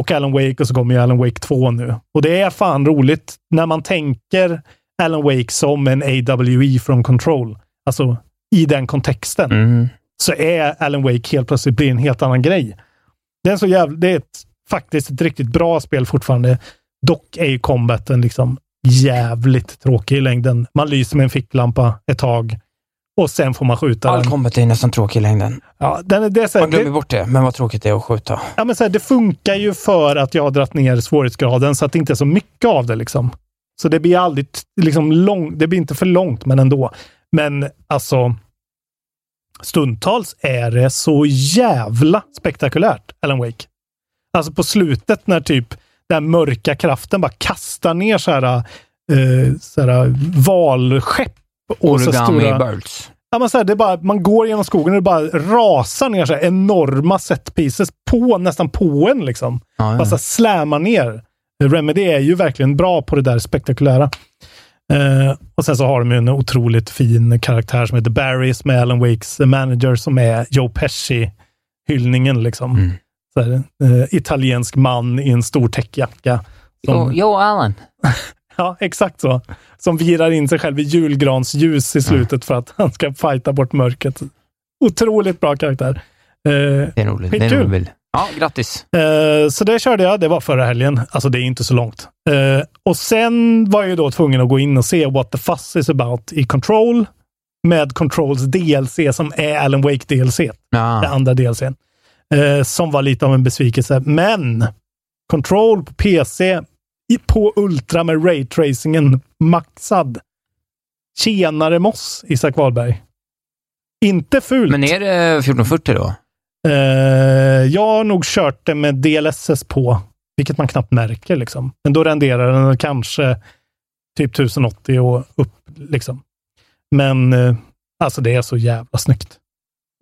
och Alan Wake och så kommer ju Alan Wake 2 nu. Och det är fan roligt när man tänker Alan Wake som en AWE från Control. Alltså i den kontexten Mm. så är Alan Wake helt plötsligt blir en helt annan grej. Det är, så jävla, det är ett, faktiskt ett riktigt bra spel fortfarande. Dock är ju combaten liksom jävligt tråkig i längden. Man lyser med en ficklampa ett tag och sen får man skjuta All den. combat är nästan tråkig i längden. Ja, den det, är så här, Man glömmer det, bort det, men vad tråkigt det är att skjuta. ja, men så här, det funkar ju för att jag har dragit ner svårighetsgraden så att det inte är så mycket av det. Liksom. Så det blir aldrig liksom lång, det blir inte för långt, men ändå. Men alltså, stundtals är det så jävla spektakulärt, Alan Wake. Alltså på slutet när typ den mörka kraften bara kastar ner så här, eh, så här valskepp och så stora... birds. Ja, men så här, det är bara, man går genom skogen och det bara rasar ner så här enorma set pieces på, nästan på en. Liksom. Ja, Bara så här slammar ner. Remedy är ju verkligen bra på det där spektakulära. Eh, och sen så har de ju en otroligt fin karaktär som heter Barry, som är Alan Wakes manager, som är Joe Pesci-hyllningen. Liksom. Mm. Så här, eh, italiensk man i en stor täckjacka. Som, Jo, jo, Alan. Ja, exakt så. Som virar in sig själv i julgransljus i slutet för att han ska fighta bort mörkret. Otroligt bra karaktär. Eh, Det är roligt. Det är en rolig. Ja, grattis. eh, så det körde jag. Det var förra helgen. Alltså det är inte så långt. Eh, och sen var jag ju då tvungen att gå in och se What the Fuss is about i Control. Med Controls DLC som är Alan Wake DLC. Det Ja. andra DLCn. Eh, som var lite av en besvikelse. Men Control på PC i- på Ultra med raytracingen maxad. Tjenare Moss, Isak Wahlberg. Inte fult. Men är det 1440 då? Eh, jag har nog kört det med DLSS på, vilket man knappt märker. Liksom. Men då renderar den kanske typ 1080 och upp. Liksom. Men eh, alltså det är så jävla snyggt.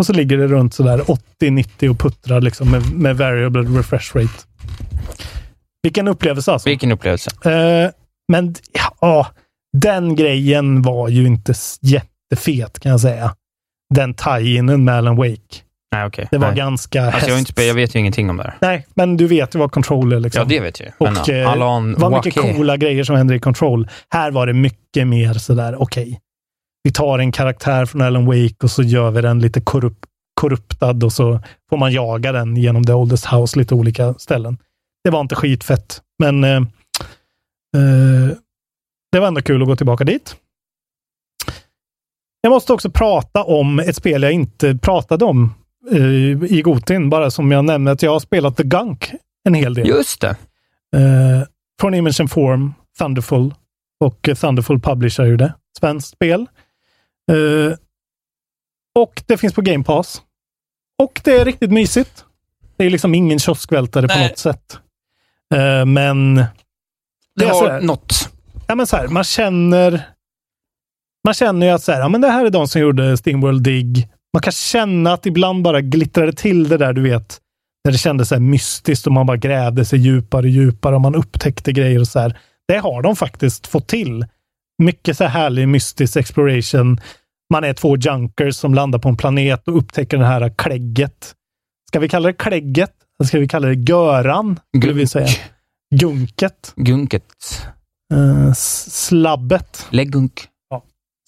Och så ligger det runt sådär 80-90 och puttrar liksom med, med variable refresh rate. Vilken upplevelse alltså. Vilken upplevelse. Eh, men ja, den grejen var ju inte jättefet kan jag säga. Den tie-inen med Alan Wake. Nej, okej. Det var Nej. ganska Alltså, jag, har inte, häst- jag vet ju ingenting om det här. Nej, men du vet ju vad Control är. Liksom. Ja, det vet jag ju. Och eh, vad mycket coola grejer som händer i Control. Här var det mycket mer sådär, okej. Vi tar en karaktär från Alan Wake och så gör vi den lite korrupt, korruptad och så får man jaga den genom The Oldest House, lite olika ställen. Det var inte skitfett, men eh, eh, det var ändå kul att gå tillbaka dit. Jag måste också prata om ett spel jag inte pratade om eh, i Gotin, bara som jag nämnde att jag har spelat The Gunk en hel del. Just det. Eh, från Image and Form, Thunderful och Thunderful publicerar ju det. Svenskt spel. Eh, och det finns på Game Pass. Och det är riktigt mysigt. Det är liksom ingen kioskvältare på Nej. något sätt. Eh, men... Det har något. Ja, men så här, man känner... Man känner ju att så här, ja, men det här är de som gjorde Stingworld Dig. Man kan känna att ibland bara glittrade till det där, du vet. När det kändes så mystiskt och man bara grävde sig djupare och djupare och man upptäckte grejer och så här. Det har de faktiskt fått till. Mycket så här härlig mystisk exploration. Man är två junkers som landar på en planet och upptäcker det här klägget. Ska vi kalla det klägget? Eller ska vi kalla det göran? Skulle vi säga. Gunket. Gunket. Eh, s- slabbet. Läggunk.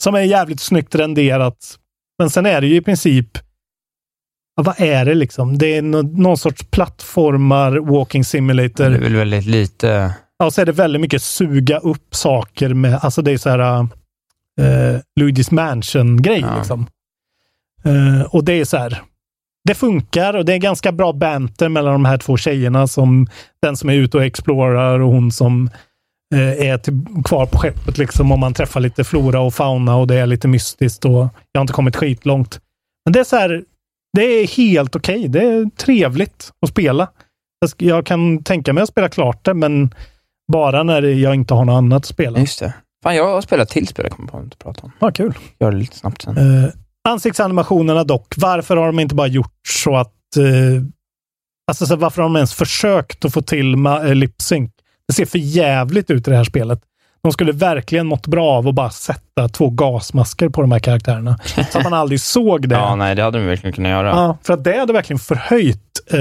Som är jävligt snyggt renderat. Men sen är det ju i princip, ja, vad är det liksom? Det är nå- någon sorts plattformar, walking simulator. Det är väl väldigt lite... Ja, så är det väldigt mycket suga upp saker med, alltså det är så här uh, Luigi's Mansion-grej Ja. liksom. Eh, och det är så här, det funkar och det är ganska bra banter mellan de här två tjejerna som den som är ute och explorar och hon som eh, är till, kvar på skeppet liksom och man träffar lite flora och fauna och det är lite mystiskt och jag har inte kommit skitlångt. Men det är så här, det är helt okej. Det är trevligt att spela. Jag kan tänka mig att spela klart det, men bara när jag inte har något annat att spela. Just det. Fan, jag har spelat till spel jag kommer på att prata om. Vad kul. Gör det lite snabbt sen. Eh, ansiktsanimationerna dock. Varför har de inte bara gjort så att... Eh, alltså så varför har de ens försökt att få till ma- eh, lip sync? Det ser för jävligt ut i det här spelet. De skulle verkligen mått bra av att bara sätta två gasmasker på de här karaktärerna. Så att man aldrig såg det. Ja, nej, det hade de verkligen kunnat göra. Ja, för att det hade verkligen förhöjt eh,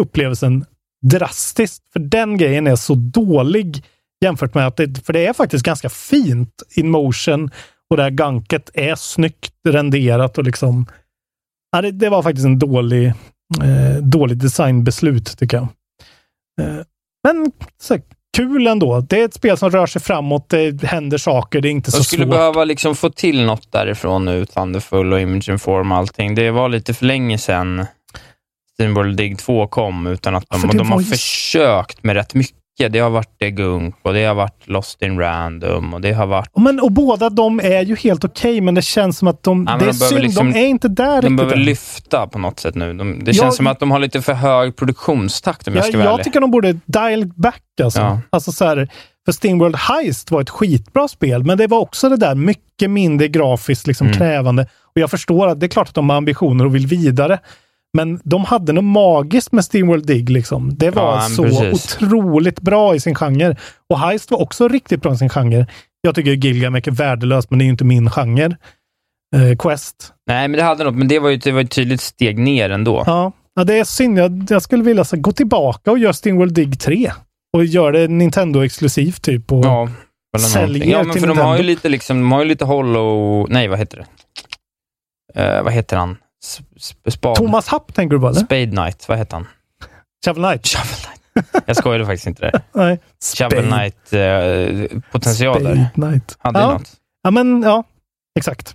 upplevelsen drastiskt. För den grejen är så dålig jämfört med att det, för det är faktiskt ganska fint in motion och det här ganket är snyggt renderat och liksom. Ja, det, det var faktiskt en dålig, eh, dålig designbeslut tycker jag. Eh, men så, kul ändå. Det är ett spel som rör sig framåt. Det händer saker. Det är inte så Jag skulle svårt. behöva liksom få till något därifrån nu, Thunderfull och Image and Form och allting. Det var lite för länge sedan Steamworld Dig 2 kom, utan att de, För de har försökt med rätt mycket. Det har varit The Gunk och det har varit Lost in Random och det har varit... Men, och båda de är ju helt okej, men det känns som att de... Ja, det är de behöver synd, liksom- de är inte där De riktigt behöver än. lyfta på något sätt nu. De, det Ja, känns som att de har lite för hög produktionstakt om jag Ja, ska vara jag ärlig. tycker de borde dial back alltså. Ja. alltså så här, för Steamworld Heist var ett skitbra spel, men det var också det där mycket mindre grafiskt liksom Mm. krävande. Och jag förstår att det är klart att de har ambitioner och vill vidare. Men de hade något magiskt med Steamworld Dig. Liksom. Det var Ja, så precis. otroligt bra i sin genre. Och Heist var också riktigt bra i sin genre. Jag tycker Gilgamesh är värdelös, men det är ju inte min genre. Eh, Quest. Nej, men det hade något, men det var ju det var ett tydligt steg ner ändå. Ja, ja det är synd. Jag, jag skulle vilja så, gå tillbaka och göra Steamworld Dig 3. Och göra det Nintendo-exklusivt typ. Och, Ja, någonting. ja men till för de har ju Nintendo. lite liksom, de har ju lite Hollow... Nej, vad heter det? Eh, vad heter han? Spad. Thomas Happ tänker du på eller? Spade Knight, vad heter han? Shovel Knight? Shovel Knight. Jag skojade faktiskt inte det. Nej. Shovel Knight eh. Spade Knight. Hade ja. något. ja, men ja. Exakt.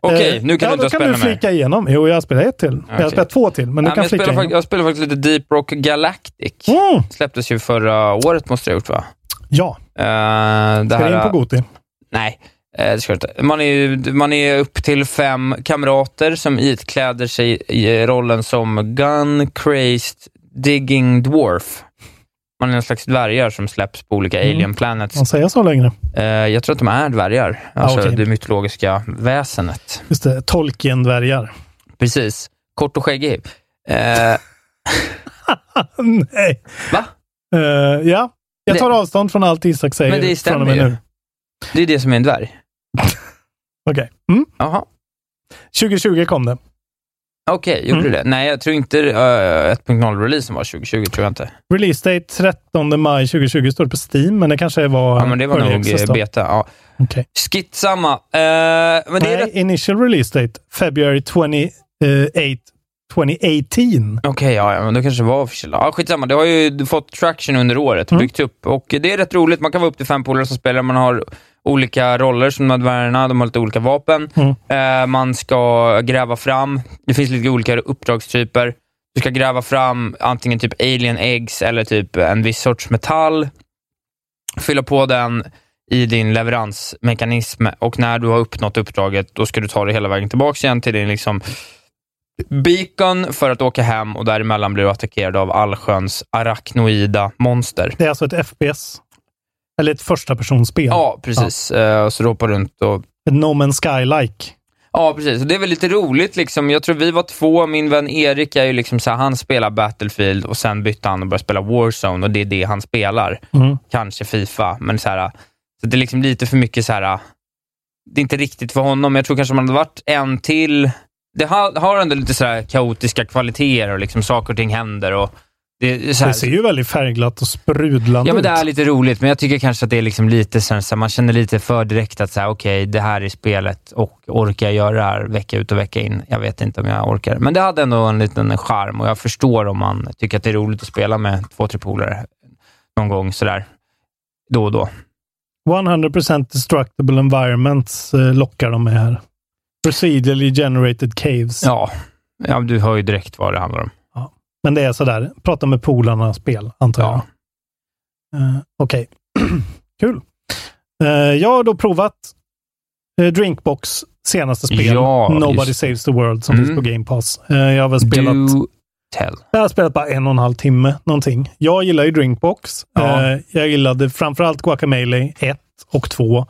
Okej, Eh, nu kan ja, du då inte kan spela du mer. flika igenom. Jo, jag har spelat ett till. Jag har Okej. spelat två till, men du Nej, kan men jag, flika spelar, igenom. jag spelar faktiskt lite Deep Rock Galactic. Mm. Släpptes ju förra året, måste det ha gjort va? Ja, Uh, det ska här, in på Goti. Nej, eh, det ska inte. Man är, man är upp till fem kamrater som itkläder sig i rollen som Gun Crazed Digging Dwarf. Man är en slags dvärgar som släpps på olika Mm. alien planets. Man säger så längre. Eh, jag tror att de är dvärgar, alltså okej. det mytologiska väsenet. Just det, Tolkien-dvärgar. Precis. Kort och skäggig. Eh, Nej. Va? Eh, ja, jag tar avstånd från allt Isak säger Men det stämmer ju. nu. det är det som är en dvärg. Okej. Mm. Jaha. 2020 kom det. Okej, gjorde Mm. det? Nej, jag tror inte uh, 1.0-releasen var 2020, tror jag inte. Release date 13 maj 2020 står det på Steam, men det kanske var... Ja, men det var nog eh, beta. Ja. Okej. Skitsamma. Uh, men det är Nej, rätt... initial release date, February 20, 8 2018. Okej, ja, ja, men det kanske var official. Ja, skitsamma. Det har ju fått traction under året Mm. byggts upp. Och det är rätt roligt. Man kan vara upp till fem polare som spelar. Man har olika roller som de. De har lite olika vapen. Mm. Eh, man ska gräva fram. Det finns lite olika uppdragstyper. Du ska gräva fram antingen typ alien eggs eller typ en viss sorts metall. Fylla på den i din leveransmekanism och när du har uppnått uppdraget, då ska du ta det hela vägen tillbaka igen till din liksom beacon för att åka hem och däremellan blir du attackerad av allsköns arachnoida monster. Det är alltså ett FPS. Eller ett första personspel. Ja, precis. Eh, så du hoppar runt och... Ett No Man's Sky-like. Ja, precis. Och det är väl lite roligt. Liksom. Jag tror vi var två. Min vän Erik är ju liksom så här, han spelar Battlefield och sen bytte han och började spela Warzone och det är det han spelar. Mm. Kanske Fifa, men så här, så det är liksom lite för mycket så här. Det är inte riktigt för honom. Jag tror kanske man hade varit en till. Det har, har ändå lite så kaotiska kvaliteter och liksom saker och ting händer. Och det, Det ser ju väldigt färgglatt och sprudlande Ja, men det ut. är lite roligt, men jag tycker kanske att det är liksom lite så här, så man känner lite för direkt att säga okej, det här är spelet och orkar jag göra det här vecka ut och vecka in? Jag vet inte om jag orkar. Men det hade ändå en liten charm och jag förstår om man tycker att det är roligt att spela med två, tre polare någon gång sådär, då och då. 100% destructible environments eh, lockar de med här. Procedurally generated caves. Ja, ja du hör ju direkt vad det handlar om. Men det är sådär, prata med polarna spel, antar jag. Eh, Okej, kul. Eh, jag har då provat eh, Drinkbox senaste spel, Ja, Nobody just- Saves the World, som Mm. finns på Game Pass. Jag har väl spelat... Do tell. Jag har spelat bara en och en halv timme någonting. Jag gillar ju Drinkbox. Ja. Jag gillade framförallt Guacamelee 1 och 2.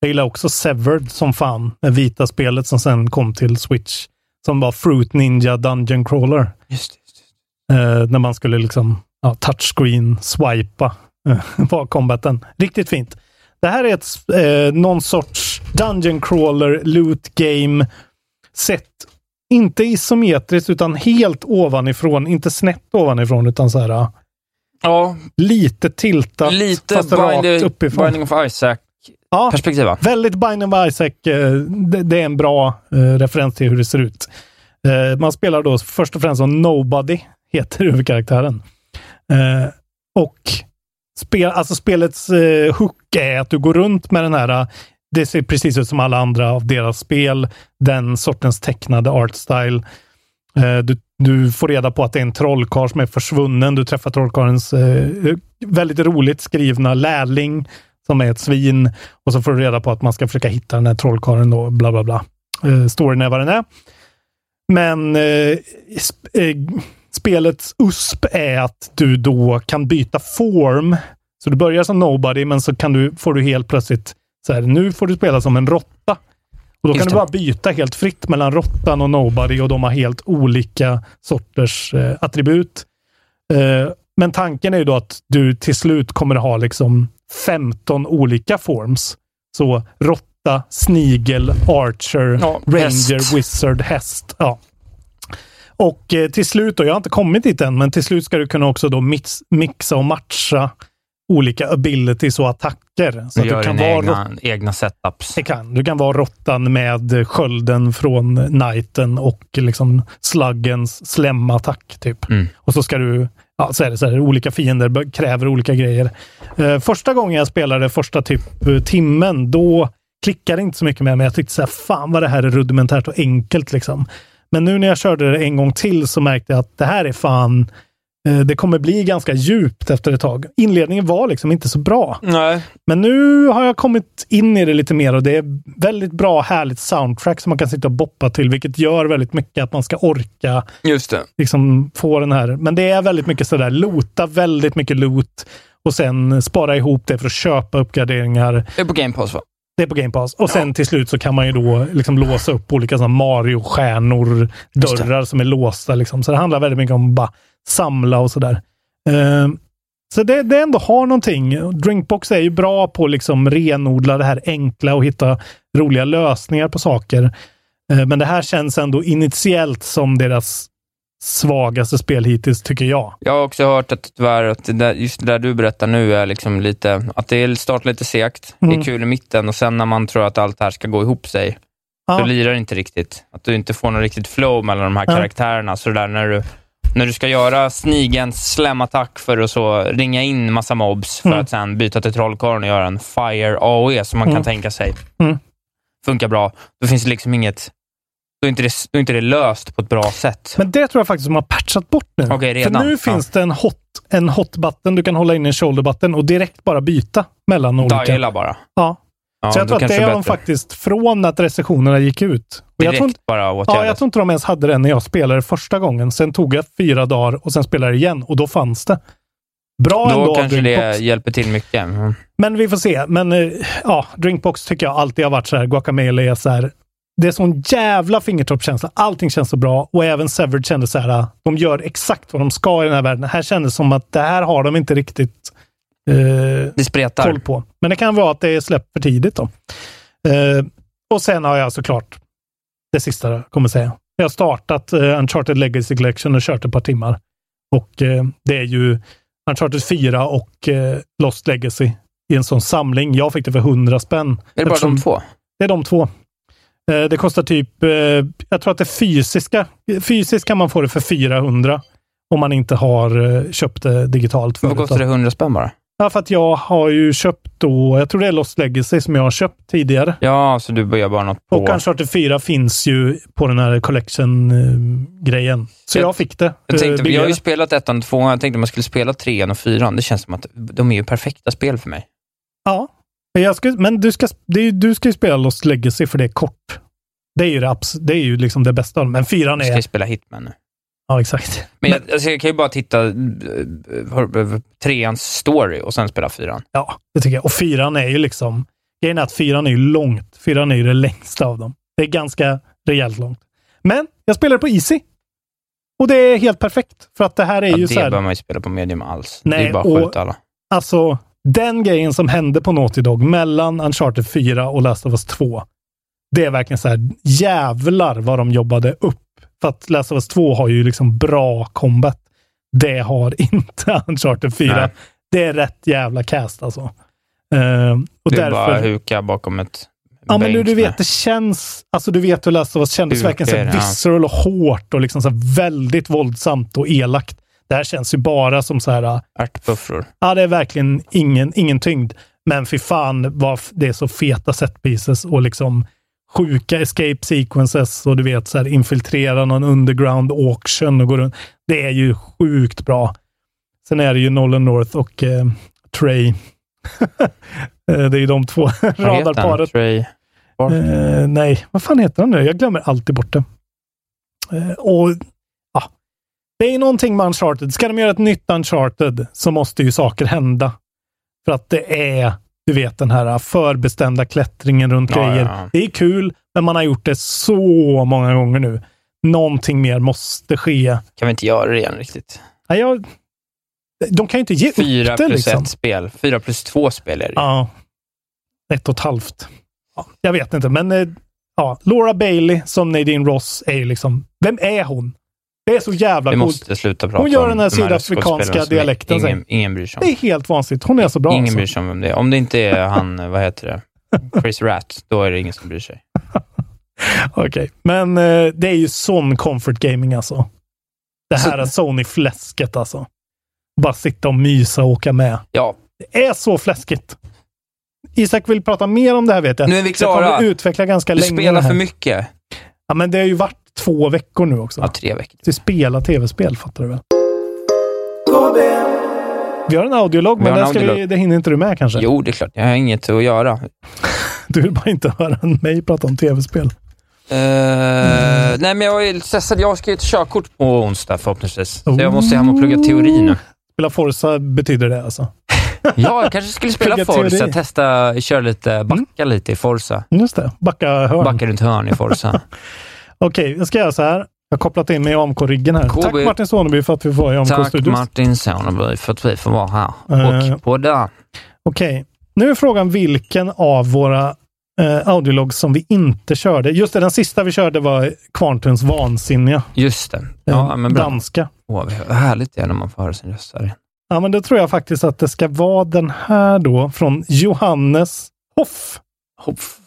Jag gillar också Severed som fan, det vita spelet som sen kom till Switch. Som var Fruit Ninja Dungeon Crawler. Just. Eh, när man skulle liksom ja, touchscreen swipa eh, var combaten. Riktigt fint. Det här är ett, eh, någon sorts Dungeon Crawler loot game sett inte isometriskt utan helt ovanifrån. Inte snett ovanifrån utan så här eh, Ja, lite tiltat lite fast rakt Bind- uppifrån. Binding of Isaac Ja, perspektiv va? väldigt Binding of Isaac. eh, Det, det är en bra eh, referens till hur det ser ut. Eh, Man spelar då först och främst som Nobody, heter huvudkaraktären. Eh, Och spel, alltså spelets eh, hook är att du går runt med den här, eh, det ser precis ut som alla andra av deras spel, den sortens tecknade art style. Eh, Du, du får reda på att det är en trollkarl som är försvunnen. Du träffar trollkarlens eh, väldigt roligt skrivna lärling som är ett svin. Och så får du reda på att man ska försöka hitta den här trollkarlen och bla bla bla. Eh, storyn är vad den är. Men eh, eh spelets USP är att du då kan byta form. Så du börjar som nobody, men så kan du, får du helt plötsligt så här, nu får du spela som en råtta. Och då Just kan du det. bara byta helt fritt mellan råttan och nobody och de har helt olika sorters eh, attribut. Eh, men tanken är ju då att du till slut kommer ha liksom 15 olika forms. Så råtta, snigel, archer, Ja, ranger, häst. wizard, häst. Ja. Och eh, till slut, då, jag har inte kommit dit än, men till slut ska du kunna också då mix, mixa och matcha olika abilities och attacker. Så Du du kan vara egna, egna setups. det kan. Du kan vara råttan med skölden från knighten och liksom sluggens slemattack. Typ. Mm. Och så ska du, ja, så är det så här, olika fiender kräver olika grejer. Eh, första gången jag spelade, första typ eh, timmen, då klickade det inte så mycket med mig. Jag tyckte så här, fan vad det här är rudimentärt och enkelt liksom. Men nu när jag körde det en gång till så märkte jag att det här är fan, eh, det kommer bli ganska djupt efter ett tag. Inledningen var liksom inte så bra. Nej. Men nu har jag kommit in i det lite mer och det är väldigt bra, härligt soundtrack som man kan sitta och boppa till, vilket gör väldigt mycket att man ska orka Just det. liksom få den här. Men det är väldigt mycket sådär, loota väldigt mycket loot och sen spara ihop det för att köpa uppgraderingar. Det är på Game Pass va? Det är på Game Pass. Och sen till slut så kan man ju då liksom låsa upp olika Mario-stjärnor, dörrar som är låsta. Liksom. Så det handlar väldigt mycket om att bara samla och sådär. Eh, så det, det ändå har någonting. Drinkbox är ju bra på att liksom renodla det här enkla och hitta roliga lösningar på saker. Eh, men det här känns ändå initiellt som deras svagaste spel hittills, tycker jag. Jag har också hört att tyvärr, att det där, just det där du berättar nu är liksom lite, att det är startar lite segt. Det Mm. är kul i mitten och sen när man tror att allt det här ska gå ihop sig, Ja. Du lirar inte riktigt. Att du inte får någon riktigt flow mellan de här Ja. karaktärerna. Så där när du, när du ska göra snigens slamattack för att så ringa in massa mobs för Mm. att sen byta till trollkarlen och göra en fire AOE som man Mm. kan tänka sig. Mm. Funkar bra. Då finns det liksom inget... Då är inte det, är inte det löst på ett bra sätt. Men det tror jag faktiskt de har patchat bort nu. Okej, redan. För nu Ja. finns det en hot, en hot button. Du kan hålla in en shoulder button och direkt bara byta mellan olika. Diala bara. Ja. Ja, så jag tror att det är de faktiskt från att recensionerna gick ut. Och jag Direkt tror, bara ja, åtgärdas. jag tror inte de ens hade det när jag spelade första gången. Sen tog jag fyra dagar och sen spelade jag igen och då fanns det. Bra Då ändå kanske Drinkbox. det hjälper till mycket. Mm. Men vi får se. Men eh, ja, Drinkbox tycker jag alltid har varit så här. Guacamole är så här. Det är sån jävla fingertoppskänsla. Allting känns så bra och även Severed kändes så här. De gör exakt vad de ska i den här världen. Det här kändes som att det här har de inte riktigt eh, koll på. Men det kan vara att det är släppt för tidigt då. Eh, och sen har jag såklart det sista jag kommer säga. Jag har startat eh, Uncharted Legacy Collection och kört ett par timmar. Och eh, det är ju Uncharted 4 och eh, Lost Legacy i en sån samling. Jag fick det för 100 spänn. Är det bara de två? Det är de två. Eh, det kostar typ, eh, jag tror att det fysiska, fysiskt kan man få det för 400 om man inte har eh, köpt det digitalt. Vad kostar det 100 spänn bara? Ja, för att jag har ju köpt då, jag tror det är Lost Legacy som jag har köpt tidigare. Ja, så du börjar bara något på... Och Uncharted 4 finns ju på den här collection-grejen. Så jag, Jag- fick det. Jag, tänkte, jag har ju spelat ettan och tvåan. Jag tänkte jag skulle spela trean och fyran. Det känns som att de är ju perfekta spel för mig. Ja, jag ska, men du ska, det är, du ska ju spela Lost Legacy för det är kort. Det är ju, det, det, är ju liksom det bästa. Men fyran Jag ska är... ju spela Hitman nu. Ja, exakt. Men jag, alltså jag kan ju bara titta eh, treans story och sen spela fyran. Ja, det tycker jag. Och fyran är ju liksom... Grejen är att fyran är ju långt. Fyran är ju det längsta av dem. Det är ganska rejält långt. Men jag spelar på Easy. Och det är helt perfekt. För att det här är Ja, ju det så behöver här... man ju spela på medium alls. det är Nej, ju bara att skjuta alla. Alltså, den grejen som hände på Naughty Dog mellan Uncharted 4 och Last of Us 2. Det är verkligen så här, jävlar vad de jobbade upp. För att Last of Us 2 har ju liksom bra combat. Det har inte Uncharted 4. Nej. Det är rätt jävla cast alltså. Eh, och Det är bara därför... huka bakom ett Ja, men du, bänk du vet, det känns... Alltså du vet hur Last of Us kändes verkligen så här visceral och hårt och liksom så väldigt våldsamt och elakt. Det här känns ju bara som så här... ärtbuffror. Ja, det är verkligen ingen, ingen tyngd. Men fy fan vad det är så feta set pieces och liksom sjuka escape sequences och du vet så här infiltrera någon underground auction och gå runt. Det är ju sjukt bra. Sen är det ju Nolan North och eh, Trey. Eh, det är ju de två heter han? radarparet. Trey? Eh, nej, vad fan heter han nu? Jag glömmer alltid bort det. Eh, och Det är någonting med Uncharted. Ska de göra ett nytt Uncharted så måste ju saker hända. För att det är, du vet, den här förbestämda klättringen runt Ja, grejer. ja. Det är kul, men man har gjort det så många gånger nu. Någonting mer måste ske. Kan vi inte göra det igen riktigt? Ja, jag, de kan ju inte ge Fyra upp det. plus Liksom. ett spel. Fyra plus två spel är det. Ja. Ett och ett halvt. Ja, jag vet inte, men eh, ja, Laura Bailey som Nadine Ross är ju liksom, vem är hon? Det är så jävla Vi coolt. måste sluta prata Hon gör den här sydafrikanska dialekten Ingen, sen. ingen bryr sig Det om. är helt vansinnigt. Hon är så bra. Ingen alltså. bryr sig om vem det är. Om det inte är han, vad heter det? Chris Ratt, då är det ingen som bryr sig. Okej, men eh, det är ju sån comfort gaming alltså. Det här är Sony-fläsket alltså. Bara sitta och mysa och åka med. Ja, Det är så fläskigt. Isak vill prata mer om det här vet jag. Nu är vi klara. kommer utveckla ganska du länge. spelar det här. för mycket. Ja, men det har ju varit två veckor nu också. Ja, tre veckor. Du spelar tv-spel, fattar du väl? Vi har en audiolog, men en det, ska vi, audiolog. det hinner inte du med kanske? Jo, det är klart. Jag har inget att göra. Du vill bara inte höra mig prata om tv-spel. Eh, nej, men jag är stressad. Jag ska ju ett körkort på onsdag förhoppningsvis. Så jag måste hem och plugga teori nu. Spela Forza betyder det alltså? Ja, jag kanske skulle spela Plugga Forza. teori. Testa, köra lite, backa lite i Forza. Just det, backa hörn. Backa runt hörn i Forza. Okej, jag ska göra så här. Jag har kopplat in mig i AMK-riggen här. KB. Tack Martin Soneby för att vi får vara i Tack AMK-studios. Martin Soneby för att vi får vara här. Eh. Och där. Okej, nu är frågan vilken av våra eh, audiologs som vi inte körde. Just det, den sista vi körde var Kvarntuns vansinniga. Just det. eh, Ja, men bra. danska. Åh, vad härligt det är när man får höra sin röst här. Ja, men då tror jag faktiskt att det ska vara den här då, från Johannes Hoff. Hoff.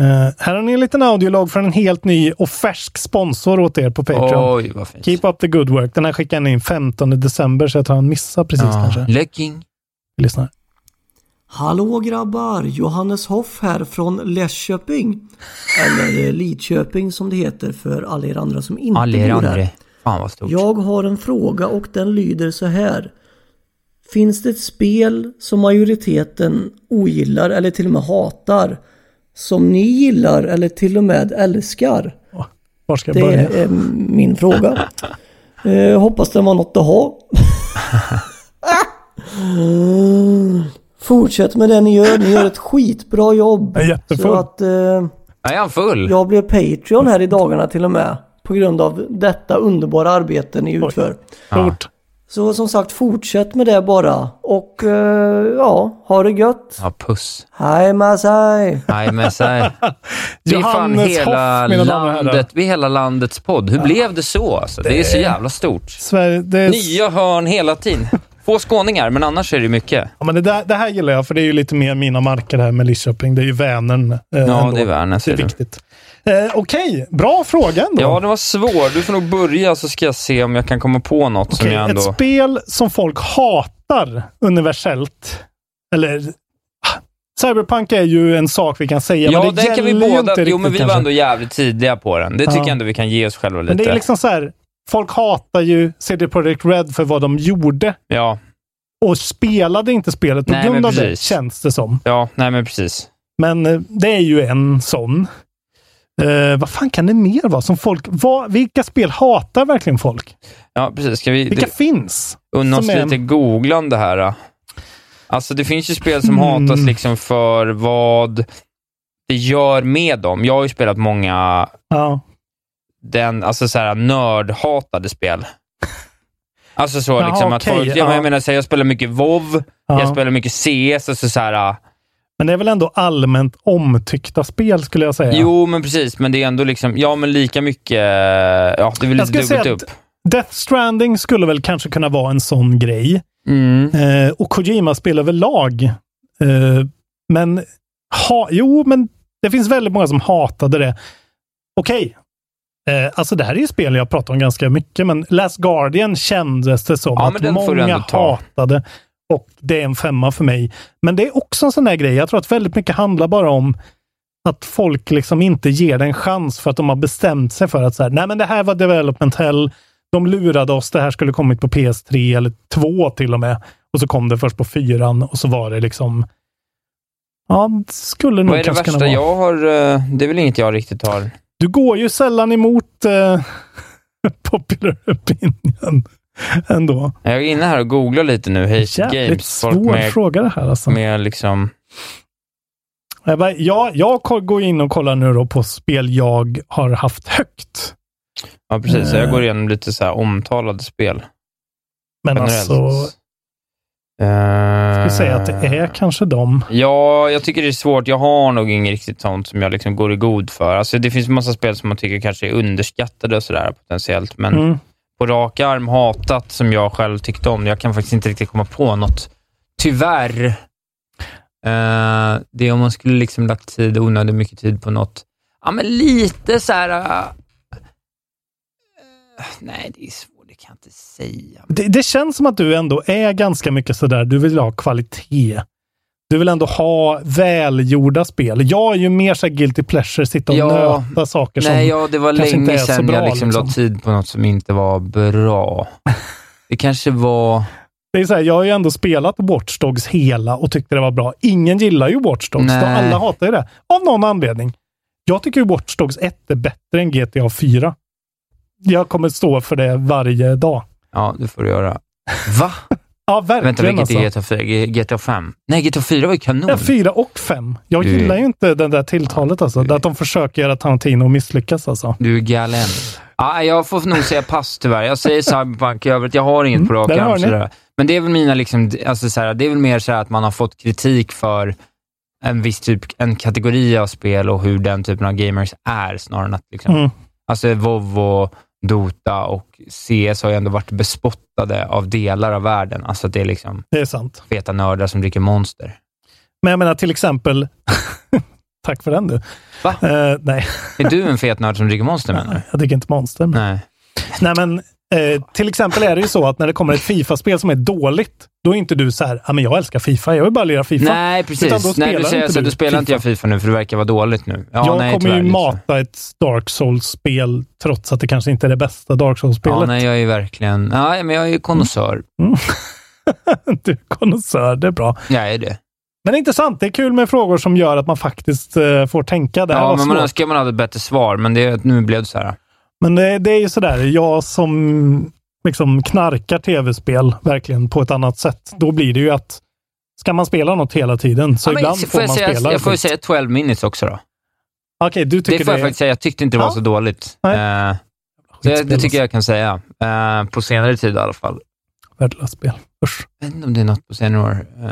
Eh, här har ni en liten audiolog från en helt ny och färsk sponsor åt er på Patreon. Oj, vad fint. Keep up the good work. Den här skickade han in 15 december, så jag tror han missade precis Ja, kanske. Lecking. Vi lyssnar. Hallå grabbar! Johannes Hoff här från Läsköping. Eller eh, Lidköping som det heter för alla er andra som inte Alla er bor här. andra. Fan vad stort. Jag har en fråga och den lyder så här. Finns det ett spel som majoriteten ogillar eller till och med hatar? Som ni gillar eller till och med älskar? Var ska jag Det börja? är min fråga. Eh, hoppas det var något att ha. Fortsätt med det ni gör. Ni gör ett skitbra jobb. Jag är jättefull. Så att eh, Är han full? jag blev Patreon här i dagarna till och med. På grund av detta underbara arbete ni utför. Stort. Så som sagt, fortsätt med det bara. Och eh, ja, ha det gött. Ja, puss. Hej men så här. Vi är fan hela, Hoff, landet, vi hela landets podd. Hur blev det så? Alltså? Det är så jävla stort. Sverige, det, är, Nya hörn hela tiden. Få skåningar, men annars är det mycket. ja, men det, där, det här gillar jag, för det är ju lite mer mina marker här med Lidköping. Det är ju Vänern. Eh, Ja, ändå. det är Värnäs. Det är det. viktigt. Eh, Okej, bra fråga ändå. Ja, det var svår. Du får nog börja så ska jag se om jag kan komma på något som Okej, jag ändå... Ett spel som folk hatar universellt. Eller... ah, Cyberpunk är ju en sak vi kan säga, Ja, men det den kan vi båda... inte Jo, men vi riktigt var kanske. ändå jävligt tidiga på den. Det tycker Ja. jag ändå vi kan ge oss själva lite. Men det är liksom så här, folk hatar ju CD Projekt Red för vad de gjorde Ja, och spelade inte spelet på Nej, grund av det, känns det som. ja, nej men precis. Men eh, det är ju en sån. Eh, vad fan kan det mer vara som folk... Vad, vilka spel hatar verkligen folk? Ja, precis. Ska vi Vilka det, finns? unna oss är- lite googlande här? då? Alltså, det finns ju spel som Mm. hatas liksom för vad det gör med dem. Jag har ju spelat många Ja. den, alltså så här, nördhatade spel. Alltså så Jaha, liksom att okej, folk, ja. ja. jag menar, så här, jag spelar mycket WoW, Ja. jag spelar mycket CS, alltså så här, Men det är väl ändå allmänt omtyckta spel skulle jag säga. Jo, men precis, men det är ändå liksom, ja men lika mycket, ja det är väl lite dubbelt upp. Death Stranding skulle väl kanske kunna vara en sån grej. Mm. Eh, och Kojima-spel överlag. Eh, men, ha, jo, men det finns väldigt många som hatade det. Okej. Eh, alltså det här är ju spel jag pratar om ganska mycket, men Last Guardian kändes det som Ja, att många hatade. Och det är en femma för mig. Men det är också en sån där grej. Jag tror att väldigt mycket handlar bara om att folk liksom inte ger det en chans för att de har bestämt sig för att så här, nej men det här var development hell. De lurade oss. Det här skulle kommit på PS3 eller 2 till och med. Och så kom det först på fyran och så var det liksom... Ja, det skulle nog Vad är det värsta kunna vara. jag har, eh, det är väl inget jag riktigt har. Du går ju sällan emot eh, popular opinion ändå. Jag är inne här och googlar lite nu, Hate Jävligt Games. Folk svår med, fråga det här alltså. med liksom, Jag, bara, ja, jag går in och kollar nu då på spel jag har haft högt. ja precis, så jag Eh. går igenom lite så här omtalade spel. Men generellt. alltså, Eh, jag skulle säga att det är kanske dem. Ja, jag tycker det är svårt. Jag har nog inget riktigt sånt som jag liksom går i god för. Alltså, det finns massa spel som man tycker kanske är underskattade och sådär potentiellt, men Mm på rak arm hatat som jag själv tyckte om. Jag kan faktiskt inte riktigt komma på något. Tyvärr. Eh, det är om man skulle liksom lagt tid, onödigt mycket tid på något. Ja, men lite så här... eh, eh nej, det är svårt. Det kan jag inte säga. Det, det känns som att du ändå är ganska mycket sådär, du vill ha kvalitet. Du vill ändå ha välgjorda spel. Jag är ju mer så guilty pleasure, sitta och Ja. nöta saker som Nej, ja, det var kanske inte länge är så sedan bra, jag liksom liksom. la tid på något som inte var bra. Det kanske var... Det är så här, jag har ju ändå spelat Watch Dogs hela och tyckte det var bra. Ingen gillar ju Watch Dogs. Alla hatar ju det. Av någon anledning. Jag tycker ju Watch Dogs 1 är bättre än GTA 4. Jag kommer stå för det varje dag. Ja, det får du göra. Va? Ja, verkligen Vänta, vilket alltså. är GTA 4? G- GTA 5? Nej, GTA 4 var ju kanon. Ja, 4 och 5. Jag Du- gillar ju inte det där tilltalet alltså. Du- Att de försöker göra Tarantino misslyckas alltså. Du är galen. Ah, jag får nog säga pass tyvärr. Jag säger Cyberpunk i övrigt. Jag har inget på rak Mm, där har arm. Men det är väl mina, liksom, alltså, såhär, det är väl mer så här att man har fått kritik för en viss typ, en kategori av spel och hur den typen av gamers är, snarare än att liksom, Mm. Alltså WoW och Dota och CS har ju ändå varit bespottade av delar av världen. Alltså att det är liksom Det är sant. feta nördar som dricker monster. Men jag menar till exempel Tack för den du. Va? Eh, nej, Är du en fet nörd som dricker Monster menar du? jag dricker inte Monster. Men... Nej. Nej, men eh, till exempel är det ju så att när det kommer ett Fifa-spel som är dåligt, då är inte du så här, ja men jag älskar Fifa, jag vill bara lira Fifa. Nej, Utan precis. då Nej, du säger inte så, du då spelar inte jag FIFA nu för det verkar vara dåligt nu. Ja, jag nej, kommer tyvärr, ju så. mata ett Dark Souls-spel trots att det kanske inte är det bästa Dark Souls-spelet. Ja, nej, jag är ju verkligen... Ja, men jag är ju konnässör. du är konnässör, det är bra. Jag är det. Men det är intressant, det är kul med frågor som gör att man faktiskt eh, får tänka. Det Ja, men man svårt. önskar man hade ett bättre svar, men det, nu blev det så här. Men det, det är ju sådär, jag som liksom knarkar tv-spel verkligen på ett annat sätt. Då blir det ju att ska man spela något hela tiden så Ja, ibland får får jag man säga, spela. Jag får ju säga 12 minutes också då. Okej, du tycker Det får jag det faktiskt säga. Jag tyckte inte det var Ja. så dåligt. Eh, så jag, det tycker jag kan säga. Eh, på senare tid i alla fall. Värdelöst spel. Usch. Jag vet inte om det är något på senare år. Eh,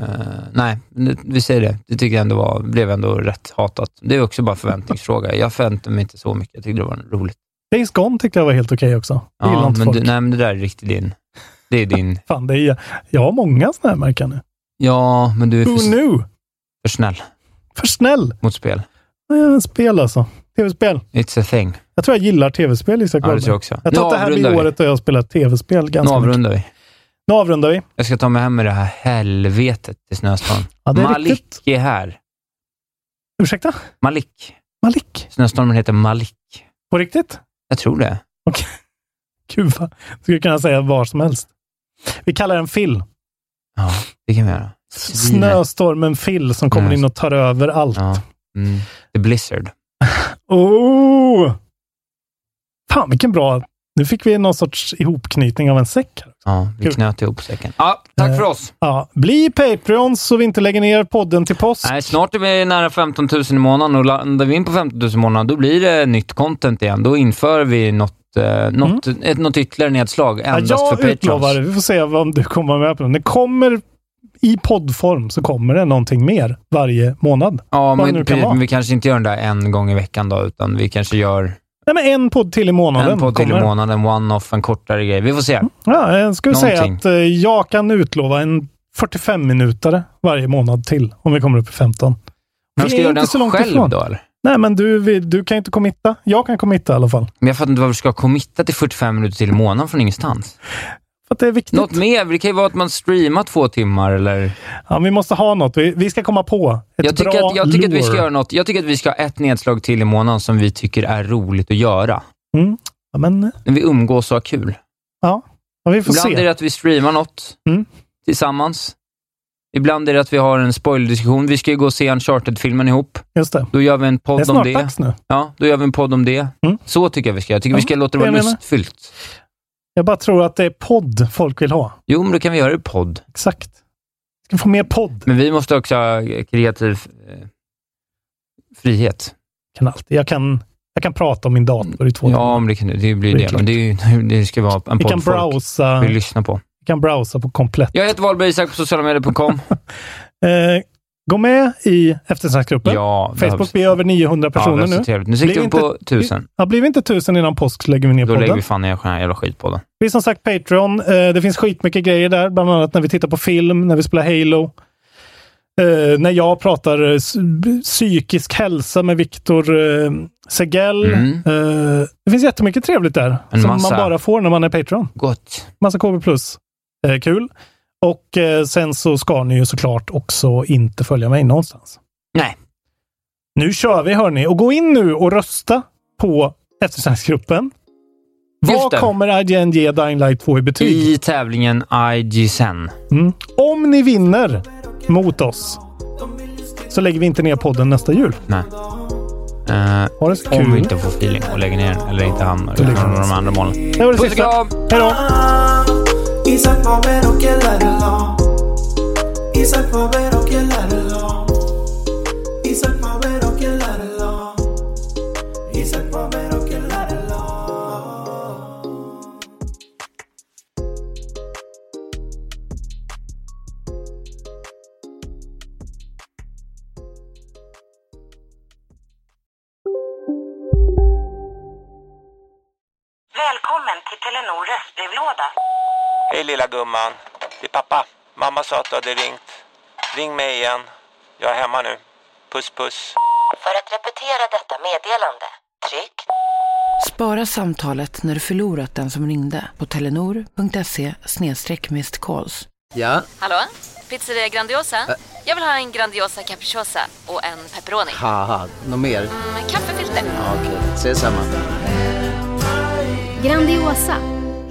nej, vi säger det. Det tycker jag ändå var, blev ändå rätt hatat. Det är också bara förväntningsfråga. Jag förväntade mig inte så mycket. Jag tyckte det var roligt. Days Gone tyckte jag var helt okej också. Det Ja, men, folk. du, nej, men det där är riktigt din. Det är din. Fan, det är, jag har många sådana här märken nu. Ja, men du är för, knew? för snäll För snäll. mot spel. Ja, spel alltså. Tv-spel. It's a thing. Jag tror jag gillar tv-spel, Isak Ja, det tror jag också. Jag Nu tror att det här blir året då jag har spelat tv-spel Nu ganska mycket. avrundar vi. Nu avrundar vi. Jag ska ta mig hem med det här helvetet till Snöstorm. Ja, det är Malik riktigt. är här. Ursäkta? Malik. Malik? Snöstormen heter Malik. På riktigt? Jag tror det. Gud vad... Skulle kunna säga vad som helst. Vi kallar den Phil. Ja, det kan vi göra. Snöstormen Phil som kommer in och tar över allt. Ja. Mm. The Blizzard. Oh! Fan, vilken bra... Nu fick vi någon sorts ihopknytning av en säck. Ja, vi Kul. knöt ihop säcken. Ja, tack Eh, för oss. Ja, bli Patreons så vi inte lägger ner podden till påsk. Nej, snart är vi nära 15 000 i månaden och landar vi in på 15 000 i månaden, då blir det nytt content igen. Då inför vi något, eh, något, ett, något ytterligare nedslag Mm. Ja, endast jag för utlovar det. Vi får se om du kommer med på det. Det kommer i poddform så kommer det någonting mer varje månad. Ja, men, men vi kanske inte gör den där en gång i veckan då, utan vi kanske gör Nej, men en podd till i månaden. en podd till i kommer. månaden, one-off, en kortare grej. Vi får se. Ja, jag skulle säga att eh, jag kan utlova en 45 minutare varje månad till om vi kommer upp i 15. Men ska jag göra inte den så långt själv ifrån. då, eller? Nej, men du, du kan inte committa. Jag kan committa i alla fall. Men jag fattar inte varför du ska committa till 45 minuter till i månaden från ingenstans. Att det är viktigt. Något mer? Det kan ju vara att man streamar två timmar eller... Ja, vi måste ha något. Vi, vi ska komma på ett Jag tycker, bra att, jag tycker att vi ska lore. göra något. Jag tycker att vi ska ha ett nedslag till i månaden som vi tycker är roligt att göra. Mm. Ja, men, När vi umgås och har kul. ja, ja, vi får Ibland se. är det att vi streamar något Mm. tillsammans. Ibland är det att vi har en spoilerdiskussion. Vi ska ju gå och se Uncharted-filmen ihop. Just det. Då gör vi en Det är podd om snart det. dags nu. Ja, då gör vi en podd om det. Mm. Så tycker jag vi ska göra. Jag tycker vi Ja, ska låta det det vara lustfyllt. Jag bara tror att det är podd folk vill ha. Jo, men då kan vi göra det i podd. Exakt. Ska få mer podd. Men vi måste också ha kreativ eh, frihet. Kan alltid. Jag, kan, jag kan prata om min dator i två Ja, timmar. men det, kan, det blir Det det. Men det, är ju, det ska vara en Vi kan podd folk browsa, vill lyssna på. vi kan browsa på komplett. Jag heter Wahlberg Isak på socialamedier.com. Eh, gå med i eftersnacksgruppen. Ja, Facebook, är över 900 ja, personer så nu. Nu siktar Blir vi på inte- tusen. Ja, blir vi inte tusen innan påsk så lägger vi ner Då lägger podden. vi fan ner den här jävla skitpodden. Vi är som sagt Patreon. Eh, det finns skitmycket grejer där, bland annat när vi tittar på film, när vi spelar Halo. Eh, när jag pratar eh, psykisk hälsa med Viktor Segell. Mm. Det finns jättemycket trevligt där En som massa. man bara får när man är Patreon. Gott. Massa KB+. Kul. Och eh, sen så ska ni ju såklart också inte följa mig någonstans. Nej. Nu kör vi hörni och gå in nu och rösta på eftersnacksgruppen. Vad kommer IGN ge Dying Light 2 i betyg? I tävlingen IG Sen. Mm. Om ni vinner mot oss så lägger vi inte ner podden nästa jul. Nej. Eh, Ha det så om vi kul. inte får feeling och lägger ner den eller inte hamnar i någon av de andra målen. Det var det Puss sista. Hej då! Isaac var ver och jag lärde lag Isak var ver och jag lärde lag Isak var Välkommen till Telenor röstbrevlåda. Hej lilla gumman. Det är pappa. Mamma sa att du hade ringt. Ring mig igen. Jag är hemma nu. Puss puss. För att repetera detta meddelande, tryck Spara samtalet när du förlorat den som ringde på telenor.se calls. Ja, Hallå? Pizzeria Grandiosa? Jag vill ha en Grandiosa capriciosa och en pepperoni. haha, något mer? Med kaffefilter. Ja, Okej, ses samma. Grandiosa,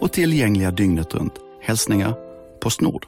och tillgängliga dygnet runt. Hälsningar Postnord.